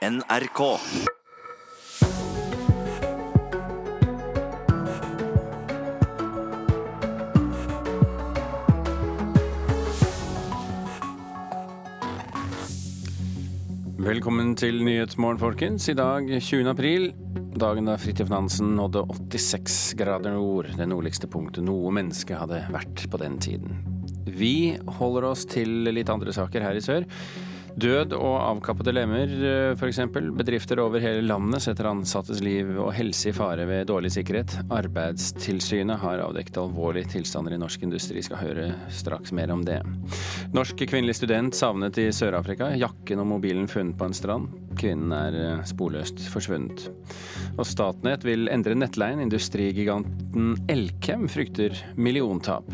NRK. Velkommen til Nyhetsmorgen, folkens. I dag 20. april, dagen da Fridtjof Nansen nådde 86 grader nord, det nordligste punktet noe menneske hadde vært på den tiden. Vi holder oss til litt andre saker her i sør. Død og avkappede lemmer, f.eks. Bedrifter over hele landet setter ansattes liv og helse i fare ved dårlig sikkerhet. Arbeidstilsynet har avdekket alvorlige tilstander i norsk industri. Skal høre straks mer om det. Norsk kvinnelig student savnet i Sør-Afrika. Jakken og mobilen funnet på en strand. Kvinnen er sporløst forsvunnet. Og Statnett vil endre nettleien. Industrigiganten Elkem frykter milliontap.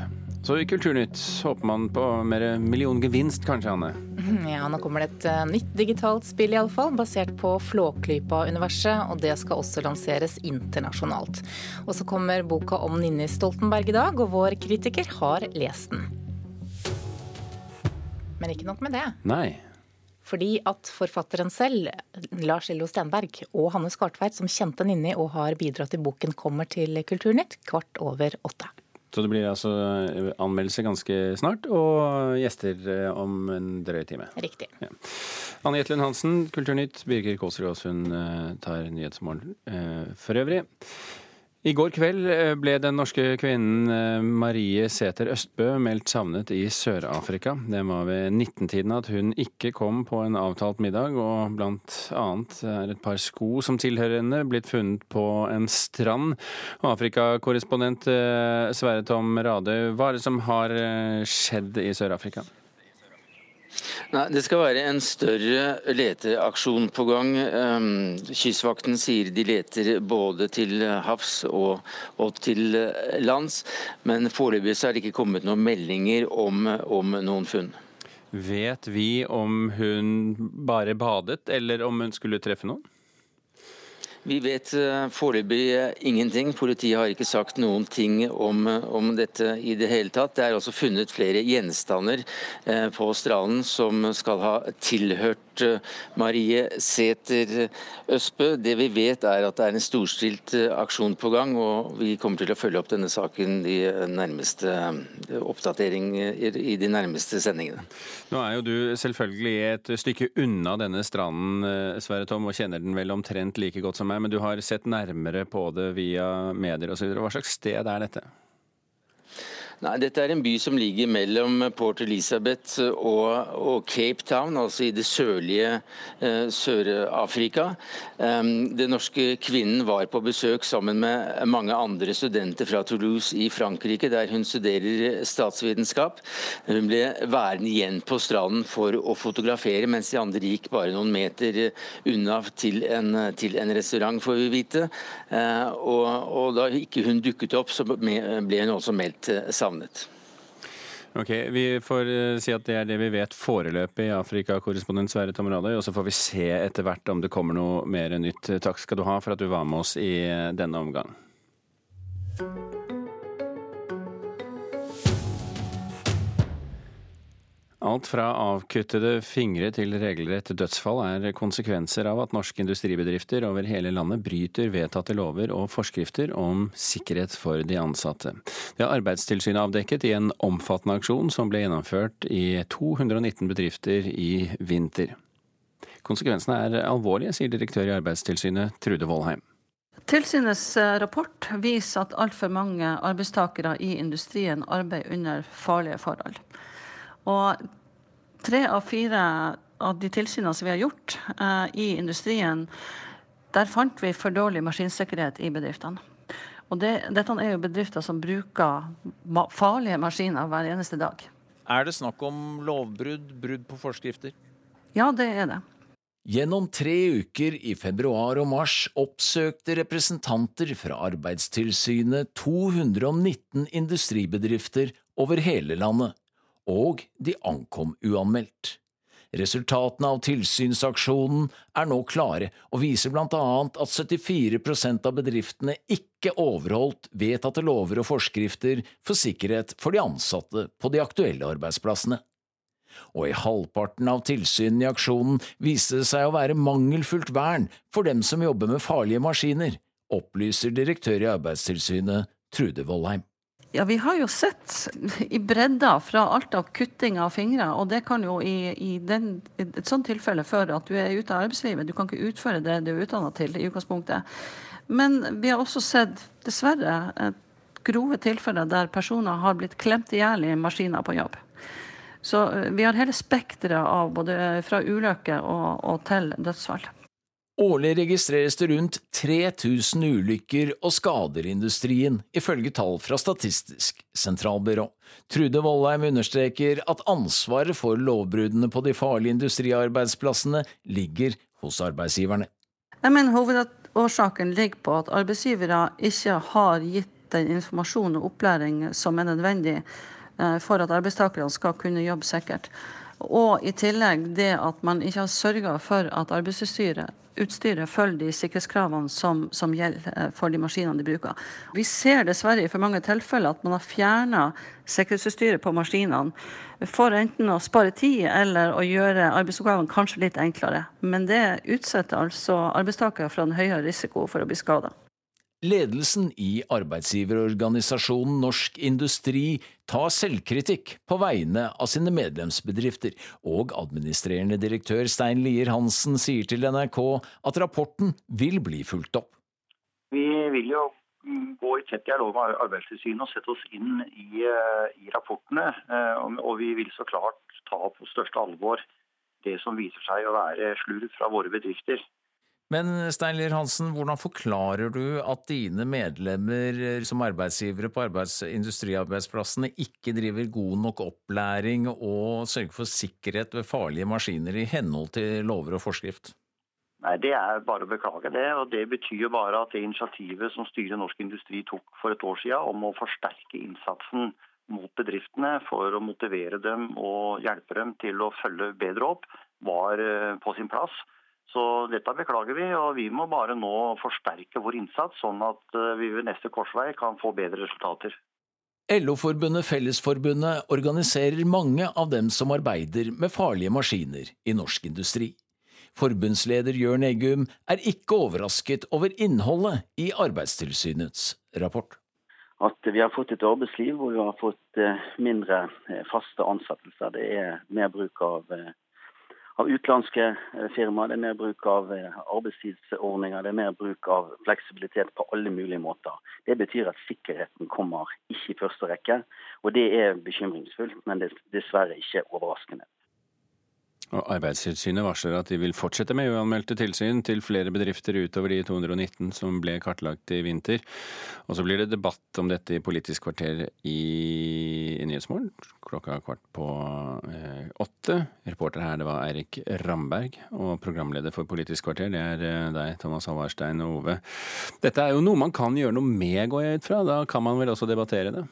Så i Kulturnytt håper man på mer milliongevinst, kanskje, Anne? Ja, nå kommer det et uh, nytt digitalt spill iallfall, basert på Flåklypa-universet. Og det skal også lanseres internasjonalt. Og så kommer boka om Ninni Stoltenberg i dag, og vår kritiker har lest den. Men ikke nok med det. Nei. Fordi at forfatteren selv, Lars Lillo Stenberg, og Hanne Skartveit, som kjente Ninni og har bidratt i boken, kommer til Kulturnytt kvart over åtte. Så det blir altså anmeldelse ganske snart, og gjester eh, om en drøy time. Riktig. Ja. Anne Jetlund Hansen, Kulturnytt. Birger Kåsrud Aasund eh, tar Nyhetsmorgen eh, for øvrig. I går kveld ble den norske kvinnen Marie Sæther Østbø meldt savnet i Sør-Afrika. Det var ved 19-tiden at hun ikke kom på en avtalt middag, og blant annet er et par sko som tilhører henne blitt funnet på en strand. Afrikakorrespondent Sverre Tom Radøy, hva er det som har skjedd i Sør-Afrika? Nei, Det skal være en større leteaksjon på gang. Kystvakten sier de leter både til havs og, og til lands. Men foreløpig er det ikke kommet noen meldinger om, om noen funn. Vet vi om hun bare badet, eller om hun skulle treffe noen? Vi vet foreløpig ingenting. Politiet har ikke sagt noen ting om, om, dette i det hele tatt. Det er også funnet flere gjenstander på stranden som skal ha tilhørt Marie Sæther Østbø. Det vi vet er at det er en storstilt aksjon på gang, og vi kommer til å følge opp denne saken i nærmeste oppdatering i de nærmeste sendingene. Nå er jo du selvfølgelig et stykke unna denne stranden, Sverre Tom, og kjenner den vel omtrent like godt som meg men du har sett nærmere på det via medier osv. Hva slags sted er dette? Nei, Dette er en by som ligger mellom Port Elizabeth og, og Cape Town, altså i det sørlige eh, Sør-Afrika. Um, den norske kvinnen var på besøk sammen med mange andre studenter fra Toulouse i Frankrike, der hun studerer statsvitenskap. Hun ble værende igjen på stranden for å fotografere, mens de andre gikk bare noen meter unna til en, til en restaurant, får vi vite. Uh, og, og da ikke hun dukket opp, så ble hun også meldt savnet savnet. Ok, Vi får si at det er det vi vet foreløpig, Afrikakorrespondent Sverre Tomradøy. Og så får vi se etter hvert om det kommer noe mer nytt. Takk skal du ha for at du var med oss i denne omgang. Alt fra avkuttede fingre til regelrett dødsfall er konsekvenser av at norske industribedrifter over hele landet bryter vedtatte lover og forskrifter om sikkerhet for de ansatte. Det har Arbeidstilsynet avdekket i en omfattende aksjon som ble gjennomført i 219 bedrifter i vinter. Konsekvensene er alvorlige, sier direktør i Arbeidstilsynet Trude Vollheim. Tilsynets rapport viser at altfor mange arbeidstakere i industrien arbeider under farlige forhold. Og tre av fire av de tilsynene som vi har gjort eh, i industrien, der fant vi for dårlig maskinsikkerhet i bedriftene. Og det, dette er jo bedrifter som bruker ma farlige maskiner hver eneste dag. Er det snakk om lovbrudd, brudd på forskrifter? Ja, det er det. Gjennom tre uker i februar og mars oppsøkte representanter fra Arbeidstilsynet 219 industribedrifter over hele landet og de ankom uanmeldt. Resultatene av tilsynsaksjonen er nå klare og viser blant annet at 74% av bedriftene ikke overholdt vedtatte lover og forskrifter for sikkerhet for de ansatte på de aktuelle arbeidsplassene. og i halvparten av tilsynene i aksjonen viste det seg å være mangelfullt vern for dem som jobber med farlige maskiner, opplyser direktør i Arbeidstilsynet Trude Vollheim. Ja, Vi har jo sett i bredda fra alt av kutting av fingre, og det kan jo i, i den, et sånt tilfelle føre at du er ute av arbeidslivet. Du kan ikke utføre det du er utdanna til i utgangspunktet. Men vi har også sett, dessverre, grove tilfeller der personer har blitt klemt i hjel i maskiner på jobb. Så eh, vi har hele spekteret av både fra ulykker og, og til dødsfall. Årlig registreres det rundt 3000 ulykker og skader i industrien, ifølge tall fra Statistisk sentralbyrå. Trude Vollheim understreker at ansvaret for lovbruddene på de farlige industriarbeidsplassene ligger hos arbeidsgiverne. Jeg mener Hovedårsaken ligger på at arbeidsgivere ikke har gitt den informasjon og opplæring som er nødvendig eh, for at arbeidstakerne skal kunne jobbe sikkert. Og i tillegg det at man ikke har sørga for at arbeidsutstyret utstyret følger de sikkerhetskravene som, som, gjelder eh, for de maskinene de bruker. Vi ser dessverre i for mange tilfeller at man har fjerna sikkerhetsutstyret på maskinene for enten å spare tid eller å gjøre arbeidsoppgavene kanskje litt enklere. Men det utsetter altså arbeidstakere for en høyere risiko for å bli skada. Ledelsen i arbeidsgiverorganisasjonen Norsk Industri tar selvkritikk på vegne av sine medlemsbedrifter, og administrerende direktør Stein Lier Hansen sier til NRK at rapporten vil bli fulgt opp. Vi vil jo gå i tett dialog med Arbeidstilsynet og sette oss inn i, eh, i rapportene. Eh, og vi vil så klart ta på største alvor det som viser seg å være slurv fra våre bedrifter. Men Steinlir Hansen, hvordan forklarer du at dine medlemmer som arbeidsgivere på arbeids industriarbeidsplassene ikke driver god nok opplæring og sørger for sikkerhet ved farlige maskiner i henhold til lover og forskrift? Nei, Det er bare å beklage det. og Det betyr jo bare at det initiativet som styret Norsk Industri tok for et år siden om å forsterke innsatsen mot bedriftene for å motivere dem og hjelpe dem til å følge bedre opp, var eh, på sin plass. Så dette beklager vi, og vi må bare nå forsterke vår innsats, sånn at eh, vi ved neste korsvei kan få bedre resultater. LO-forbundet Fellesforbundet organiserer mange av dem som arbeider med farlige maskiner i norsk industri. Forbundsleder Jørn Eggum er ikke overrasket over innholdet i Arbeidstilsynets rapport. At vi har fått et arbeidsliv hvor vi har fått eh, mindre eh, faste ansettelser. Det er mer bruk av av utenlandske eh, firmaer, det er mer bruk av eh, arbeidstidsordninger, det er mer bruk av fleksibilitet på alle mulige måter. Det betyr at sikkerheten kommer ikke i første rekke, og det er bekymringsfullt, men er dessverre ikke overraskende. Og Arbeidstilsynet varsler at de vil fortsette med uanmeldte tilsyn til flere bedrifter utover de 219 som ble kartlagt i vinter. Og så blir det debatt om dette i Politisk kvarter i, i Nyhetsmorgen klokka kvart på eh, åtte. Reporter her det var Eirik Ramberg, og programleder for Politisk kvarter det er eh, deg, Thomas Halvarstein og Ove. Dette er jo noe man kan gjøre noe med, går jeg ut fra. Da kan man vel også debattere det?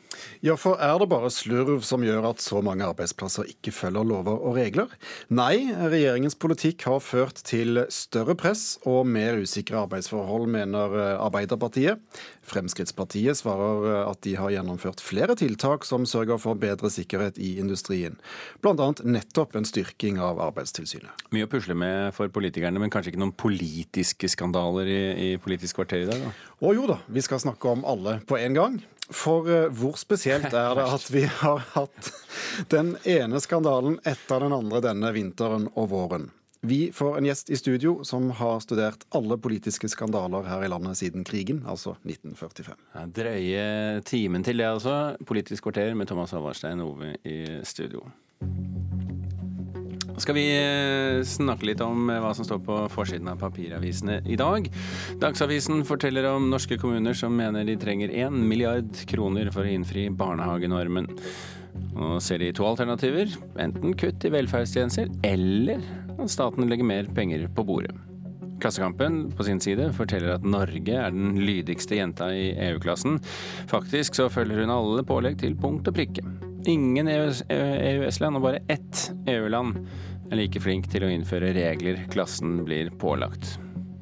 Ja, for er det bare slurv som gjør at så mange arbeidsplasser ikke følger lover og regler? Nei, regjeringens politikk har ført til større press og mer usikre arbeidsforhold, mener eh, Arbeiderpartiet. Fremskrittspartiet svarer eh, at de har gjennomført flere tiltak som sørger for bedre sikkerhet i industrien. Bl.a. nettopp en styrking av Arbeidstilsynet. Mye å pusle med for politikerne, men kanskje ikke noen politiske skandaler i, i Politisk kvarter i dag? da? Å jo da, vi skal snakke om alle på en gang. For uh, hvor spesielt er det at vi har hatt den ene skandalen etter den andre denne vinteren og våren? Vi får en gjest i studio som har studert alle politiske skandaler her i landet siden krigen, altså 1945. Ja, drøye timen til det, altså. Politisk kvarter med Thomas Havarstein Ove i studio. Skal vi eh, snakke litt om eh, hva som står på forsiden av papiravisene i dag. Dagsavisen forteller om norske kommuner som mener de trenger 1 milliard kroner for å innfri barnehagenormen. Nå ser de to alternativer. Enten kutt i velferdstjenester eller at staten legger mer penger på bordet. Klassekampen på sin side forteller at Norge er den lydigste jenta i EU-klassen. Faktisk så følger hun alle pålegg til punkt og prikke. Ingen EØS-land og bare ett EU-land er like flink til å innføre regler klassen blir pålagt.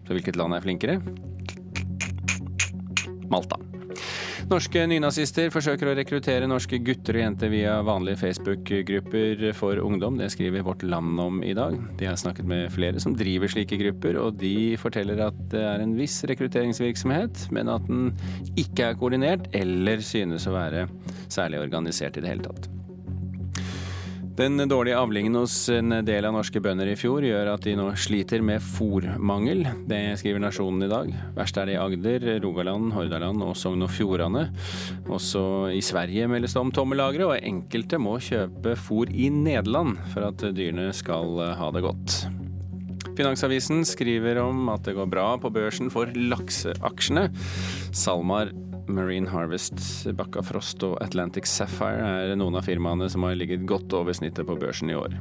Så hvilket land er flinkere? Malta. Norske nynazister forsøker å rekruttere norske gutter og jenter via vanlige Facebook-grupper for ungdom. Det skriver Vårt Land om i dag. De har snakket med flere som driver slike grupper, og de forteller at det er en viss rekrutteringsvirksomhet, men at den ikke er koordinert eller synes å være særlig organisert i det hele tatt. Den dårlige avlingen hos en del av norske bønder i fjor gjør at de nå sliter med fòrmangel. Det skriver Nasjonen i dag. Verst er det i Agder, Rogaland, Hordaland og Sogn og Fjordane. Også i Sverige meldes det om tomme lagre, og enkelte må kjøpe fôr i Nederland for at dyrene skal ha det godt. Finansavisen skriver om at det går bra på børsen for lakseaksjene. SalMar Marine Harvest, Bakka Frost og Atlantic Sapphire er noen av firmaene som har ligget godt over snittet på børsen i år.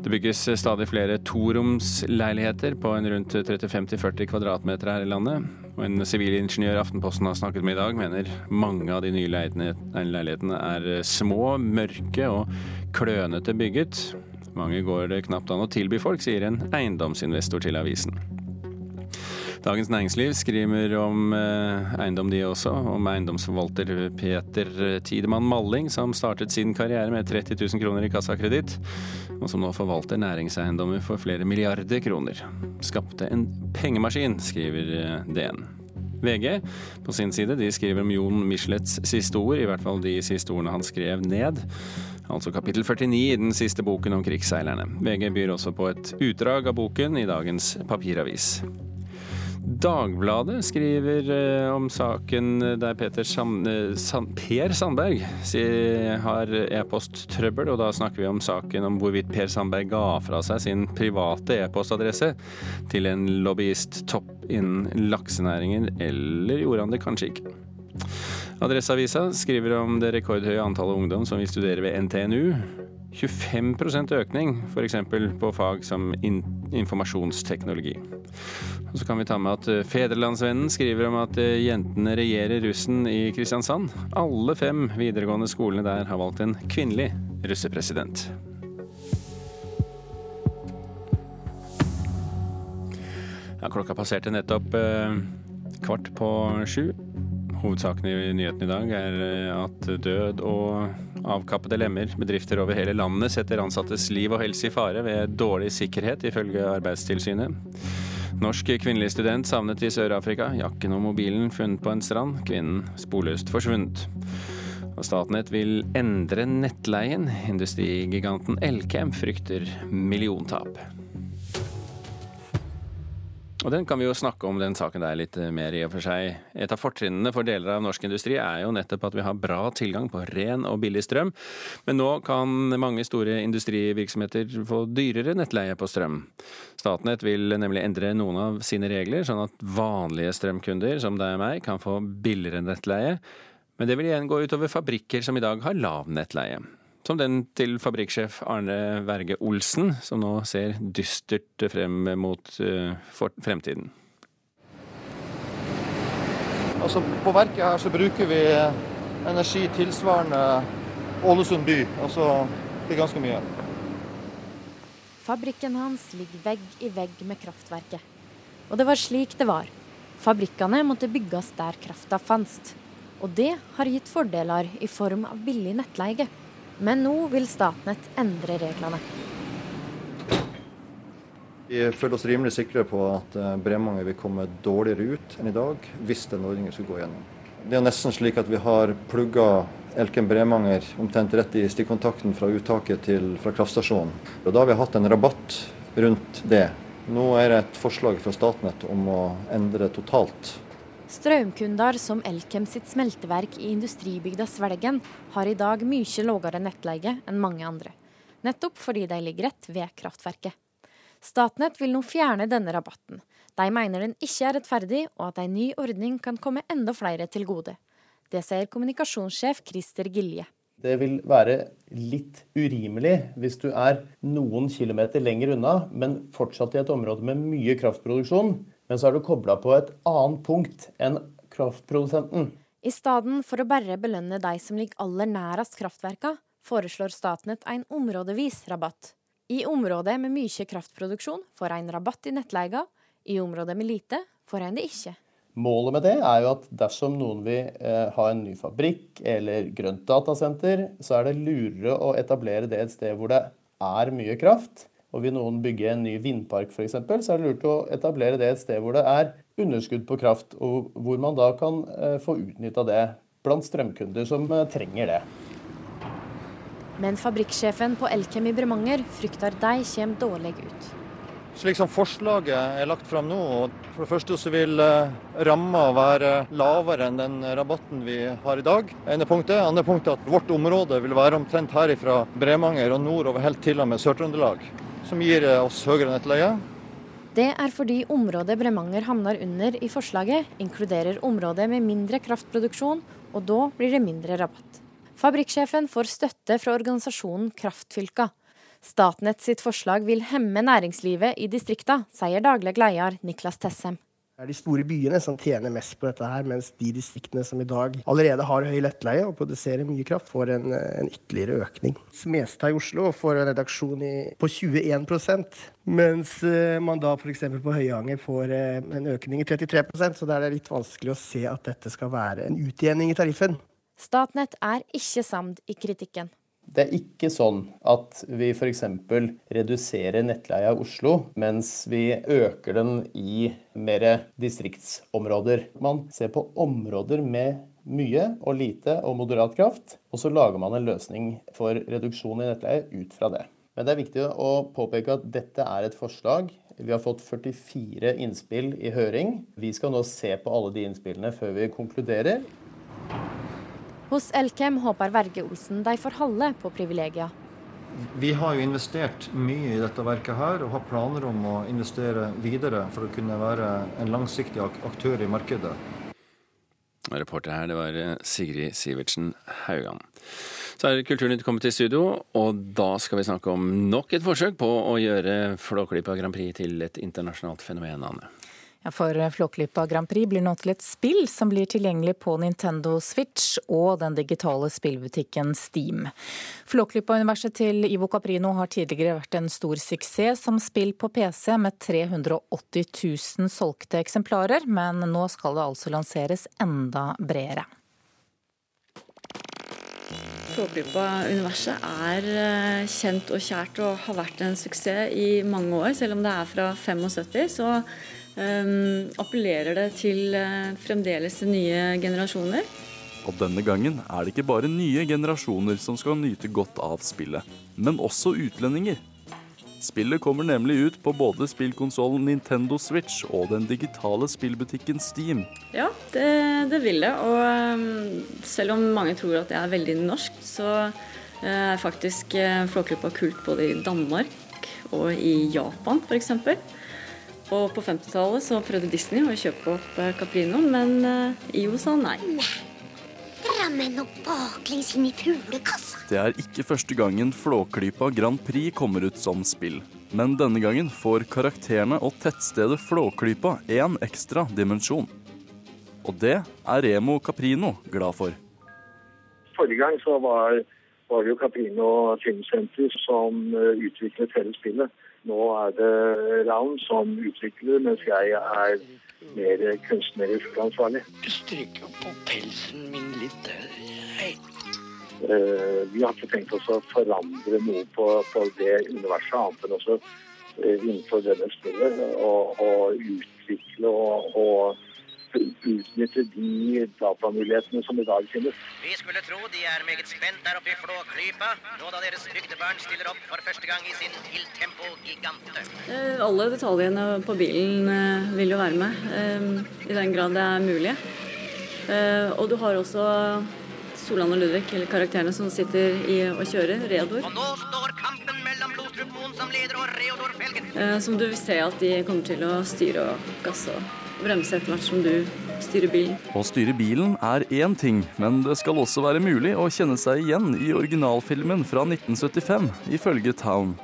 Det bygges stadig flere toromsleiligheter på en rundt 30-50-40 kvadratmeter her i landet. Og en sivilingeniør Aftenposten har snakket med i dag, mener mange av de nye leilighetene er små, mørke og klønete bygget. Mange går det knapt an å tilby folk, sier en eiendomsinvestor til avisen. Dagens Næringsliv skriver om eh, eiendom, de også. Om eiendomsforvalter Peter Tidemann Malling, som startet sin karriere med 30 000 kroner i kassakreditt, og som nå forvalter næringseiendommer for flere milliarder kroner. Skapte en pengemaskin, skriver eh, DN. VG på sin side de skriver om Jon Michelets siste ord, i hvert fall de siste ordene han skrev ned. Altså kapittel 49 i den siste boken om krigsseilerne. VG byr også på et utdrag av boken i dagens papiravis. Dagbladet skriver eh, om saken der Peter Sam, San, Per Sandberg har e-posttrøbbel, og da snakker vi om saken om hvorvidt Per Sandberg ga fra seg sin private e-postadresse til en lobbyist topp innen laksenæringen, eller gjorde han det kanskje ikke? Adresseavisa skriver om det rekordhøye antallet ungdom som vil studere ved NTNU. 25% økning, f.eks. på fag som informasjonsteknologi. Og så kan vi ta med at eh, Fedrelandsvennen skriver om at eh, jentene regjerer russen i Kristiansand. Alle fem videregående skolene der har valgt en kvinnelig russepresident. Ja, klokka passerte nettopp eh, kvart på sju. Hovedsaken i nyheten i dag er eh, at død og avkappede lemmer, bedrifter over hele landet, setter ansattes liv og helse i fare ved dårlig sikkerhet, ifølge Arbeidstilsynet. Norsk kvinnelig student savnet i Sør-Afrika. Jakken og mobilen funnet på en strand. Kvinnen sporløst forsvunnet. Og Statnett vil endre nettleien. Industrigiganten Elkem frykter milliontap. Og den kan vi jo snakke om, den saken der litt mer i og for seg. Et av fortrinnene for deler av norsk industri er jo nettopp at vi har bra tilgang på ren og billig strøm. Men nå kan mange store industrivirksomheter få dyrere nettleie på strøm. Statnett vil nemlig endre noen av sine regler, sånn at vanlige strømkunder, som deg og meg, kan få billigere nettleie. Men det vil igjen gå utover fabrikker som i dag har lav nettleie. Som den til fabrikksjef Arne Verge Olsen, som nå ser dystert frem mot uh, fremtiden. Altså, på verket her så bruker vi energi tilsvarende Ålesund by. Altså, det er ganske mye. Fabrikken hans ligger vegg i vegg med kraftverket. Og det var slik det var. Fabrikkene måtte bygges der krafta fantes. Og det har gitt fordeler i form av billig nettleie. Men nå vil Statnett endre reglene. Vi føler oss rimelig sikre på at eh, Bremanger vil komme dårligere ut enn i dag hvis den ordningen skulle gå gjennom. Det er nesten slik at vi har plugga Elken Bremanger omtrent rett i stikkontakten fra uttaket til, fra kraftstasjonen. Og Da har vi hatt en rabatt rundt det. Nå er det et forslag fra Statnett om å endre totalt Strømkunder som Elkem sitt smelteverk i industribygda Svelgen har i dag mye lavere nettleie enn mange andre, nettopp fordi de ligger rett ved kraftverket. Statnett vil nå fjerne denne rabatten. De mener den ikke er rettferdig, og at en ny ordning kan komme enda flere til gode. Det sier kommunikasjonssjef Christer Gilje. Det vil være litt urimelig hvis du er noen kilometer lenger unna, men fortsatt i et område med mye kraftproduksjon, men så er du kobla på et annet punkt enn kraftprodusenten. I stedet for å bare belønne de som ligger aller nærest kraftverka, foreslår Statnett en områdevis rabatt. I området med mye kraftproduksjon får en rabatt i nettleia, i området med lite får en det ikke. Målet med det er jo at dersom noen vil eh, ha en ny fabrikk eller grønt datasenter, så er det lurere å etablere det et sted hvor det er mye kraft. Og vil noen bygge en ny vindpark f.eks., så er det lurt å etablere det et sted hvor det er underskudd på kraft, og hvor man da kan eh, få utnytta det blant strømkunder som eh, trenger det. Men fabrikksjefen på Elkem i Bremanger frykter de kommer dårlig ut. Slik som forslaget er lagt fram nå, for det første så vil eh, ramma være lavere enn den rabatten vi har i dag. ene punktet. Andre punktet at vårt område vil være omtrent herifra Bremanger og nordover helt til og med Sør-Trøndelag, som gir eh, oss høyere nettleie. Det er fordi området Bremanger havner under i forslaget, inkluderer området med mindre kraftproduksjon, og da blir det mindre rabatt. Fabrikksjefen får støtte fra organisasjonen Kraftfylka. Statnett sitt forslag vil hemme næringslivet i distrikta, sier daglig leder Niklas Tessem. Det er de store byene som tjener mest på dette, her, mens de distriktene som i dag allerede har høy lettleie og produserer mye kraft, får en, en ytterligere økning. Smestad i Oslo får en redaksjon i, på 21% mens uh, man da f.eks. på Høyanger får uh, en økning i 33% så det er litt vanskelig å se at dette skal være en utjevning i tariffen. Statnett er ikke samd i kritikken. Det er ikke sånn at vi f.eks. reduserer nettleia i Oslo, mens vi øker den i mer distriktsområder. Man ser på områder med mye og lite og moderat kraft, og så lager man en løsning for reduksjon i nettleie ut fra det. Men det er viktig å påpeke at dette er et forslag. Vi har fått 44 innspill i høring. Vi skal nå se på alle de innspillene før vi konkluderer. Hos Elkem håper Verge Olsen de får holde på privilegier. Vi har jo investert mye i dette verket her, og har planer om å investere videre for å kunne være en langsiktig aktør i markedet. Reporter her, det var eh, Sigrid Sivertsen Haugan. Så er Kulturnytt kommet til studio, og da skal vi snakke om nok et forsøk på å gjøre Flåklypa Grand Prix til et internasjonalt fenomen, Anne. Ja, for Flåklypa Grand Prix blir nå til et spill som blir tilgjengelig på Nintendo Switch og den digitale spillbutikken Steam. Flåklypa-universet til Ivo Caprino har tidligere vært en stor suksess som spill på PC med 380 000 solgte eksemplarer, men nå skal det altså lanseres enda bredere. Flåklypa-universet er eh, kjent og kjært og har vært en suksess i mange år. Selv om det er fra 75, så appellerer det til uh, fremdeles nye generasjoner. Og denne gangen er det ikke bare nye generasjoner som skal nyte godt av spillet, men også utlendinger. Spillet kommer nemlig ut på både spillkonsollen Nintendo Switch og den digitale spillbutikken Steam. Ja, det, det vil det. Og um, selv om mange tror at det er veldig norsk, så uh, er faktisk uh, Flåklypa kult både i Danmark og i Japan f.eks. Og på 50-tallet så prøvde Disney å kjøpe opp eh, Caprino, men uh, IO sa nei. Det er ikke første gangen Flåklypa Grand Prix kommer ut som spill. Men denne gangen får karakterene og tettstedet Flåklypa en ekstra dimensjon. Og det er Remo Caprino glad for. Forrige gang så var, var det jo Caprino Filmsenter som eh, utviklet hele spillet. Nå er det Ravn som utvikler, mens jeg er mer kunstnerisk ansvarlig. Du stryker på pelsen min litt. Hei. Uh, vi har ikke tenkt oss å forandre noe på, på det universet, annet enn også uh, innenfor denne spillet. Og, og utvikle og, og utnytte de datamulighetene som i dag finnes. Vi skulle tro de er meget spent der oppe i Flåklypa, nå da deres bygdebarn stiller opp for første gang i sin Il Tempo Gigante. Eh, alle detaljene på bilen eh, vil jo være med, eh, i den grad det er mulig. Og du har også Solan og Ludvig, eller karakterene som sitter i og kjører, Reodor. Og nå står kampen mellom Lostrup Moen som leder og Reodor Felgen. Som du vil se at de kommer til å styre og gasse og bremse etter hvert som du styrer bilen. Å styre bilen er én ting, men det skal også være mulig å kjenne seg igjen i originalfilmen fra 1975, ifølge Town.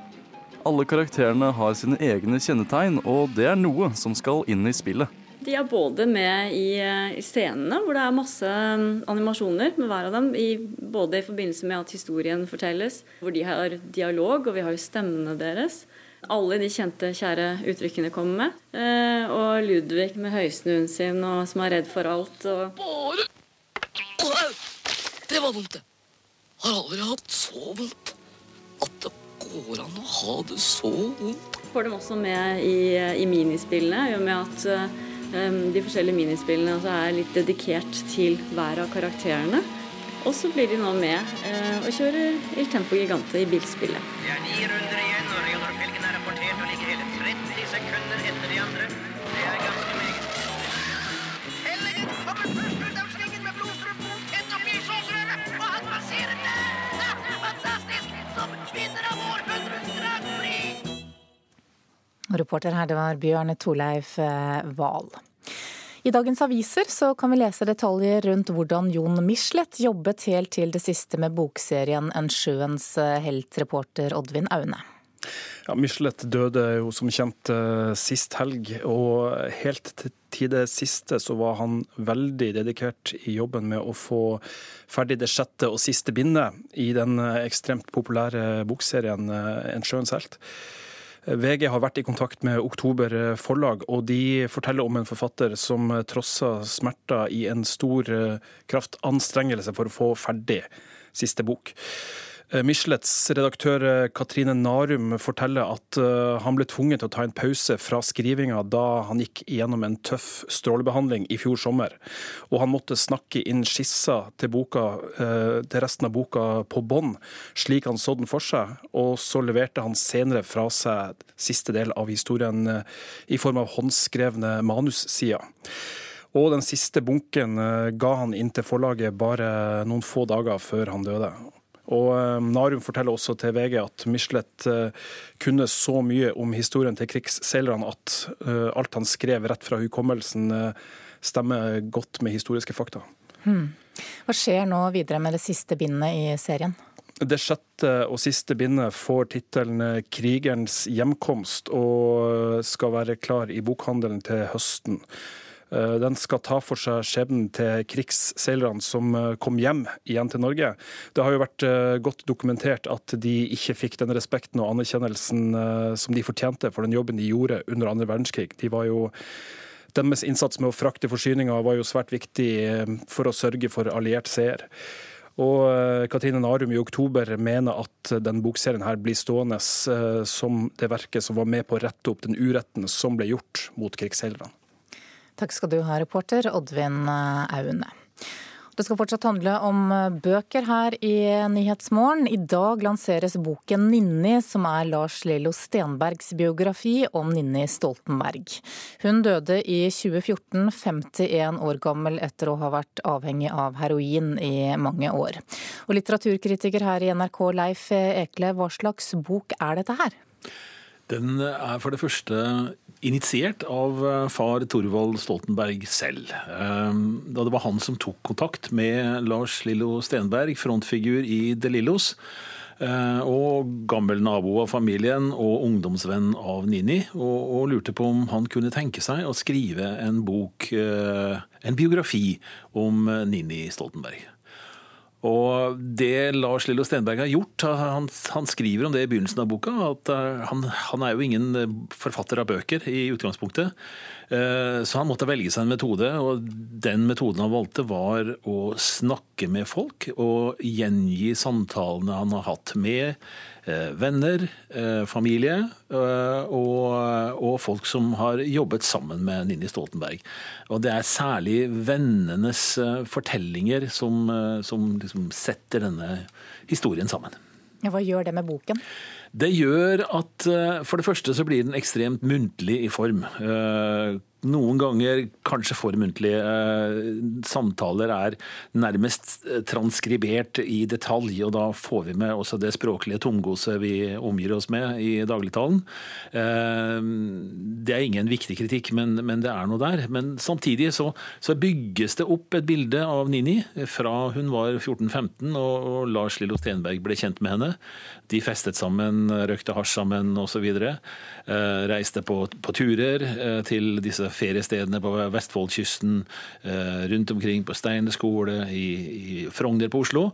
Alle karakterene har sine egne kjennetegn, og det er noe som skal inn i spillet. De er både med i, i scenene, hvor det er masse um, animasjoner med hver av dem. I, både i forbindelse med at historien fortelles, hvor de har dialog, og vi har jo stemmene deres. Alle de kjente, kjære uttrykkene kommer med. Eh, og Ludvig med høysnuen sin og som er redd for alt. Og... Bare! Det var vondt, det. Har aldri hatt så vondt. At det går an å ha det så vondt. Får dem også med i, i minispillene, i og med at um, de forskjellige minispillene altså er litt dedikert til hver av karakterene. Og så blir de nå med uh, og kjører Il Tempo Gigante i bilspillet. Det er ni runder igjen, og Felgen er rapportert å ligge hele 30 sekunder etter de andre. Det er ganske meget. Helgen kommer først ut av svingen med blodstrøm mot et av såsrøret, og han passerer der! er fantastisk! Som vinner av århundrets Grand Prix! Og reporter her, det var Bjørn Torleif Wahl. I dagens aviser så kan vi lese detaljer rundt hvordan Jon Michelet jobbet helt til det siste med bokserien En sjøens helt, reporter Oddvin Aune. Ja, Michelet døde jo som kjent sist helg, og helt til det siste så var han veldig dedikert i jobben med å få ferdig det sjette og siste bindet i den ekstremt populære bokserien En sjøens helt. VG har vært i kontakt med Oktober forlag, og de forteller om en forfatter som trossa smerter i en stor kraftanstrengelse for å få ferdig siste bok. Michelets redaktør Katrine Narum forteller at han ble tvunget til å ta en pause fra skrivinga da han gikk gjennom en tøff strålebehandling i fjor sommer. Og han måtte snakke inn skisser til, boka, til resten av boka på bånd, slik han så den for seg. Og så leverte han senere fra seg siste del av historien i form av håndskrevne manussider. Og den siste bunken ga han inn til forlaget bare noen få dager før han døde. Og Narum forteller også til VG at Michelet kunne så mye om historien til krigsseilerne at alt han skrev rett fra hukommelsen stemmer godt med historiske fakta. Hmm. Hva skjer nå videre med det siste bindet i serien? Det sjette og siste bindet får tittelen 'Krigerens hjemkomst' og skal være klar i bokhandelen til høsten. Den skal ta for seg skjebnen til krigsseilerne som kom hjem igjen til Norge. Det har jo vært godt dokumentert at de ikke fikk den respekten og anerkjennelsen som de fortjente for den jobben de gjorde under andre verdenskrig. De var jo deres innsats med å frakte forsyninger var jo svært viktig for å sørge for alliert seier. Og Katrine Narum i oktober mener at den bokserien her blir stående som det verket som var med på å rette opp den uretten som ble gjort mot krigsseilerne. Takk skal du ha, reporter Oddvin Aune. Det skal fortsatt handle om bøker her i Nyhetsmorgen. I dag lanseres boken 'Ninni', som er Lars Lillo Stenbergs biografi om Ninni Stoltenberg. Hun døde i 2014, 51 år gammel etter å ha vært avhengig av heroin i mange år. Og litteraturkritiker her i NRK, Leif Ekle, hva slags bok er dette her? Den er for det første initiert av far Torvald Stoltenberg selv. Da det var han som tok kontakt med Lars Lillo Stenberg, frontfigur i De Lillos, og gammel nabo av familien og ungdomsvenn av Nini, og, og, lurte på om han kunne tenke seg å skrive en bok, en biografi om Nini Stoltenberg. Og det Lars Lillo Stenberg har gjort, han, han, skriver om det i begynnelsen av boka, at han, han, er jo ingen forfatter av bøker i utgangspunktet. Så han måtte velge seg en metode, og den metoden han valgte var å snakke med folk og gjengi samtalene han har hatt med venner, familie og, og, folk som har jobbet sammen med Nini Stoltenberg. Og det er særlig vennenes fortellinger som, som liksom setter denne historien sammen. Hva gjør det med boken? Det gjør at for det første så blir den ekstremt muntlig i form. Noen ganger kanskje for muntlige samtaler er nærmest transkribert i detalj, og da får vi med også det språklige tomgodset vi omgir oss med i dagligtalen. Det er ingen viktig kritikk, men, men det er noe der. Men samtidig så, så, bygges det opp et bilde av Nini fra hun var 14-15 og, og Lars Lillo Stenberg ble kjent med henne. De festet sammen røkte hasj sammen osv. Eh, reiste på, på turer eh, til disse feriestedene på Vestfoldkysten, eh, rundt omkring på Steine skole, i, i Frogner på Oslo.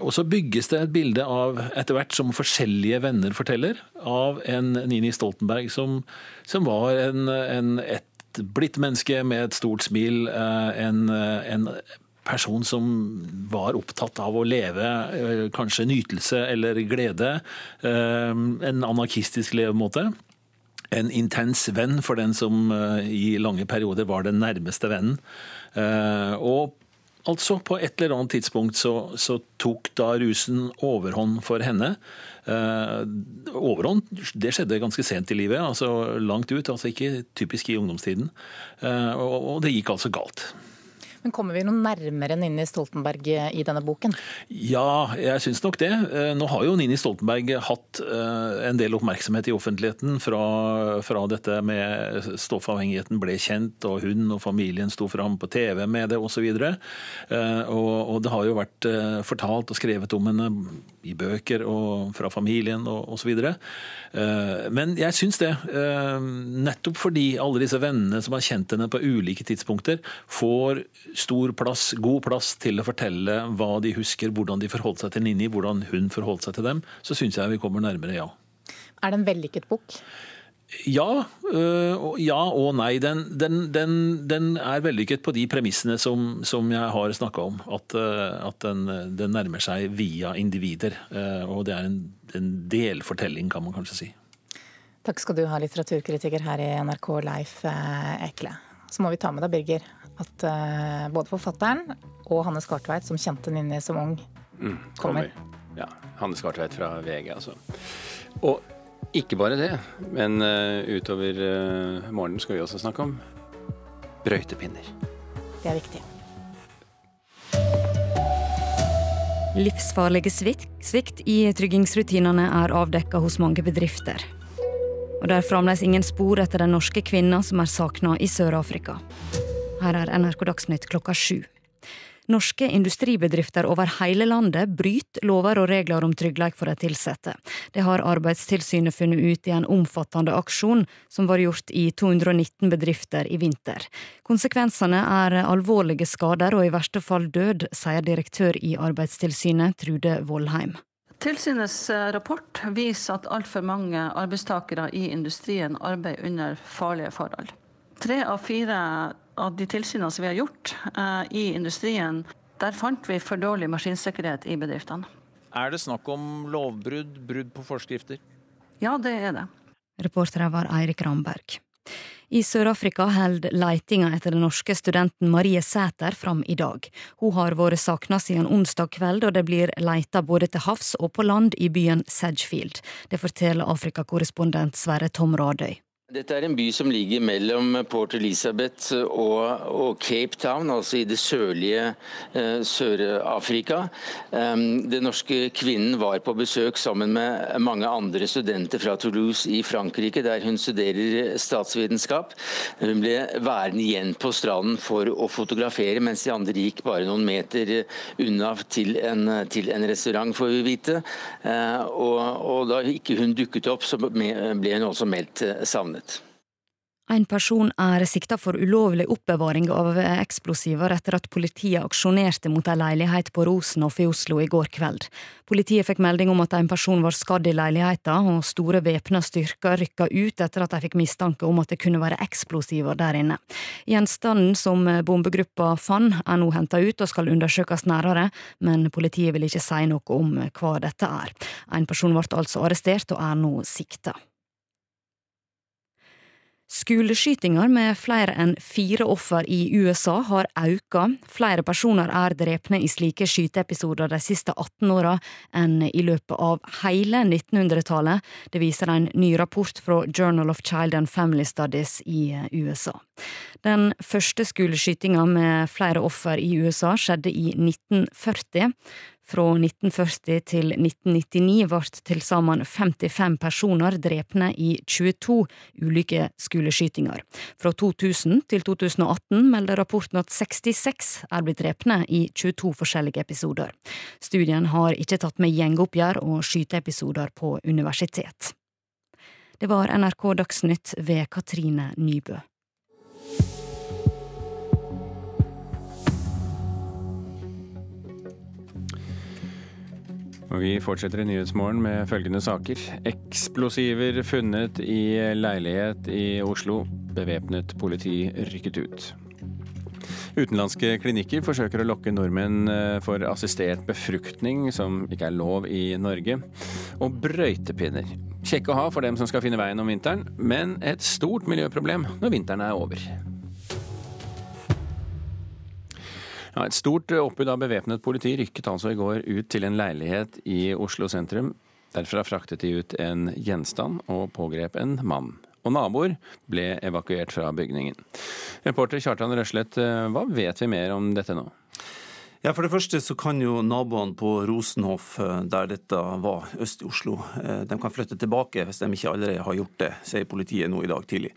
Og så bygges det et bilde av, etter hvert som forskjellige venner forteller, av en Nini Stoltenberg som, som var en, en, et blidt menneske med et stort smil. En, en person som var opptatt av å leve eh, kanskje nytelse eller glede. eh, En anarkistisk levemåte. En intens venn for den som eh, i lange perioder var den nærmeste vennen. Og altså, på et eller annet tidspunkt så, så tok da rusen overhånd for henne. Eh, overhånd, det skjedde ganske sent i livet, altså langt ut. altså Ikke typisk i ungdomstiden. Eh, og, og det gikk altså galt. Men kommer vi noe nærmere Nini Stoltenberg i denne boken? Ja, jeg syns nok det. Eh, Nå har jo Nini Stoltenberg hatt eh, en del oppmerksomhet i offentligheten fra, fra dette med stoffavhengigheten ble kjent, og hun og familien sto fram på TV med det osv. Og, og det har jo vært eh, fortalt og skrevet om henne i bøker og fra familien og osv. Men jeg syns det. eh, Nettopp fordi alle disse vennene som har kjent henne på ulike tidspunkter, får stor plass, god plass til å fortelle hva de husker, hvordan de forholdt seg til Nini, hvordan hun forholdt seg til dem, så syns jeg vi kommer nærmere, ja. Er det en vellykket bok? Ja, øh, ja og nei. Den, den, den, den er vellykket på de premissene som, som jeg har snakka om. At, øh, at den, den nærmer seg via individer. øh, Og det er en, en delfortelling, kan man kanskje si. Takk skal du ha, litteraturkritiker her i NRK, Leif eh, Ekle. Så må vi ta med deg, Birger, at uh, både forfatteren og Hanne Skartveit, som kjente Ninni som ung, Mm, Kommer. Ja, Hanne Skartveit fra VG, altså. Og ikke bare det, men uh, utover uh, morgenen skal vi også snakke om brøytepinner. det er viktig. Livsfarlige svikt, svikt i tryggingsrutinene er avdekka hos mange bedrifter. Og det er fremdeles ingen spor etter den norske kvinna som er savna i Sør-Afrika. Her er NRK Dagsnytt klokka sju. Norske industribedrifter over hele landet bryter lover og regler om trygghet for de ansatte. Det har Arbeidstilsynet funnet ut i en omfattende aksjon som var gjort i 219 bedrifter i vinter. Konsekvensene er alvorlige skader og i verste fall død, sier direktør i Arbeidstilsynet, Trude Vollheim. Tilsynets eh, rapport viser at altfor mange arbeidstakere i industrien arbeider under farlige forhold. Tre av fire av de tilsynene som vi har gjort uh, i industrien, der fant vi for dårlig maskinsikkerhet i bedriftene. Er det snakk om lovbrudd, brudd på forskrifter? Ja, det er det. Reportere var Eirik Ramberg. I Sør-Afrika holder leitinga etter den norske studenten Marie Sæter fram i dag. Hun har vært savna siden onsdag kveld, og det blir leita både til havs og på land i byen Sedgefield. Det forteller Afrikakorrespondent Sverre Tom Radøy. Dette er en by som ligger mellom Port Elizabeth og, og Cape Town, altså i det sørlige eh, Sør-Afrika. Um, den norske kvinnen var på besøk sammen med mange andre studenter fra Toulouse i Frankrike, der hun studerer statsvitenskap. Hun ble værende igjen på stranden for å fotografere, mens de andre gikk bare noen meter unna til en, til en restaurant, får vi vite. Uh, og, og da ikke hun dukket opp, så ble hun også meldt eh, savnet. En person er sikta for ulovlig oppbevaring av eksplosiver etter at politiet aksjonerte mot ei leilighet på Rosenhoff i Oslo i går kveld. Politiet fikk melding om at en person var skadd i leiligheten, og store væpna styrker rykka ut etter at de fikk mistanke om at det kunne være eksplosiver der inne. Gjenstanden som bombegruppa fant, er nå henta ut og skal undersøkes nærmere, men politiet vil ikke si noe om hva dette er. En person ble altså arrestert og er nå sikta. Skoleskytinger med flere enn fire offer i USA har auka. Flere personer er drepne i slike skyteepisoder de siste 18 åra enn i løpet av hele 1900-tallet. Det viser en ny rapport fra Journal of Child and Family Studies i USA. Den første skoleskytinga med flere offer i USA skjedde i 1940. Fra 1940 til 1999 ble til sammen 55 personer drepne i 22 ulike skoleskytinger. Fra 2000 til 2018 melder rapporten at 66 er blitt drepne i 22 forskjellige episoder. Studien har ikke tatt med gjengoppgjør og skyteepisoder på universitet. Det var NRK Dagsnytt ved Katrine Nybø. Og vi fortsetter i Nyhetsmorgen med følgende saker. Eksplosiver funnet i leilighet i Oslo. Bevæpnet politi rykket ut. Utenlandske klinikker forsøker å lokke nordmenn eh, for assistert befruktning, som ikke er lov i Norge. Og brøytepinner. Kjekke å ha for dem som skal finne veien om vinteren, men et stort miljøproblem når vinteren er over. Ja, et stort oppbud av bevæpnet politi rykket altså i går ut til en leilighet i Oslo sentrum. Derfra fraktet de ut en gjenstand og pågrep en mann. Og naboer ble evakuert fra bygningen. Reporter Kjartan Røslet, hva vet vi mer om dette nå? Ja, For det første så kan jo naboene på Rosenhoff, eh, der dette var øst i Oslo, eh, de kan flytte tilbake hvis de ikke allerede har gjort det, sier politiet nå i dag tidlig.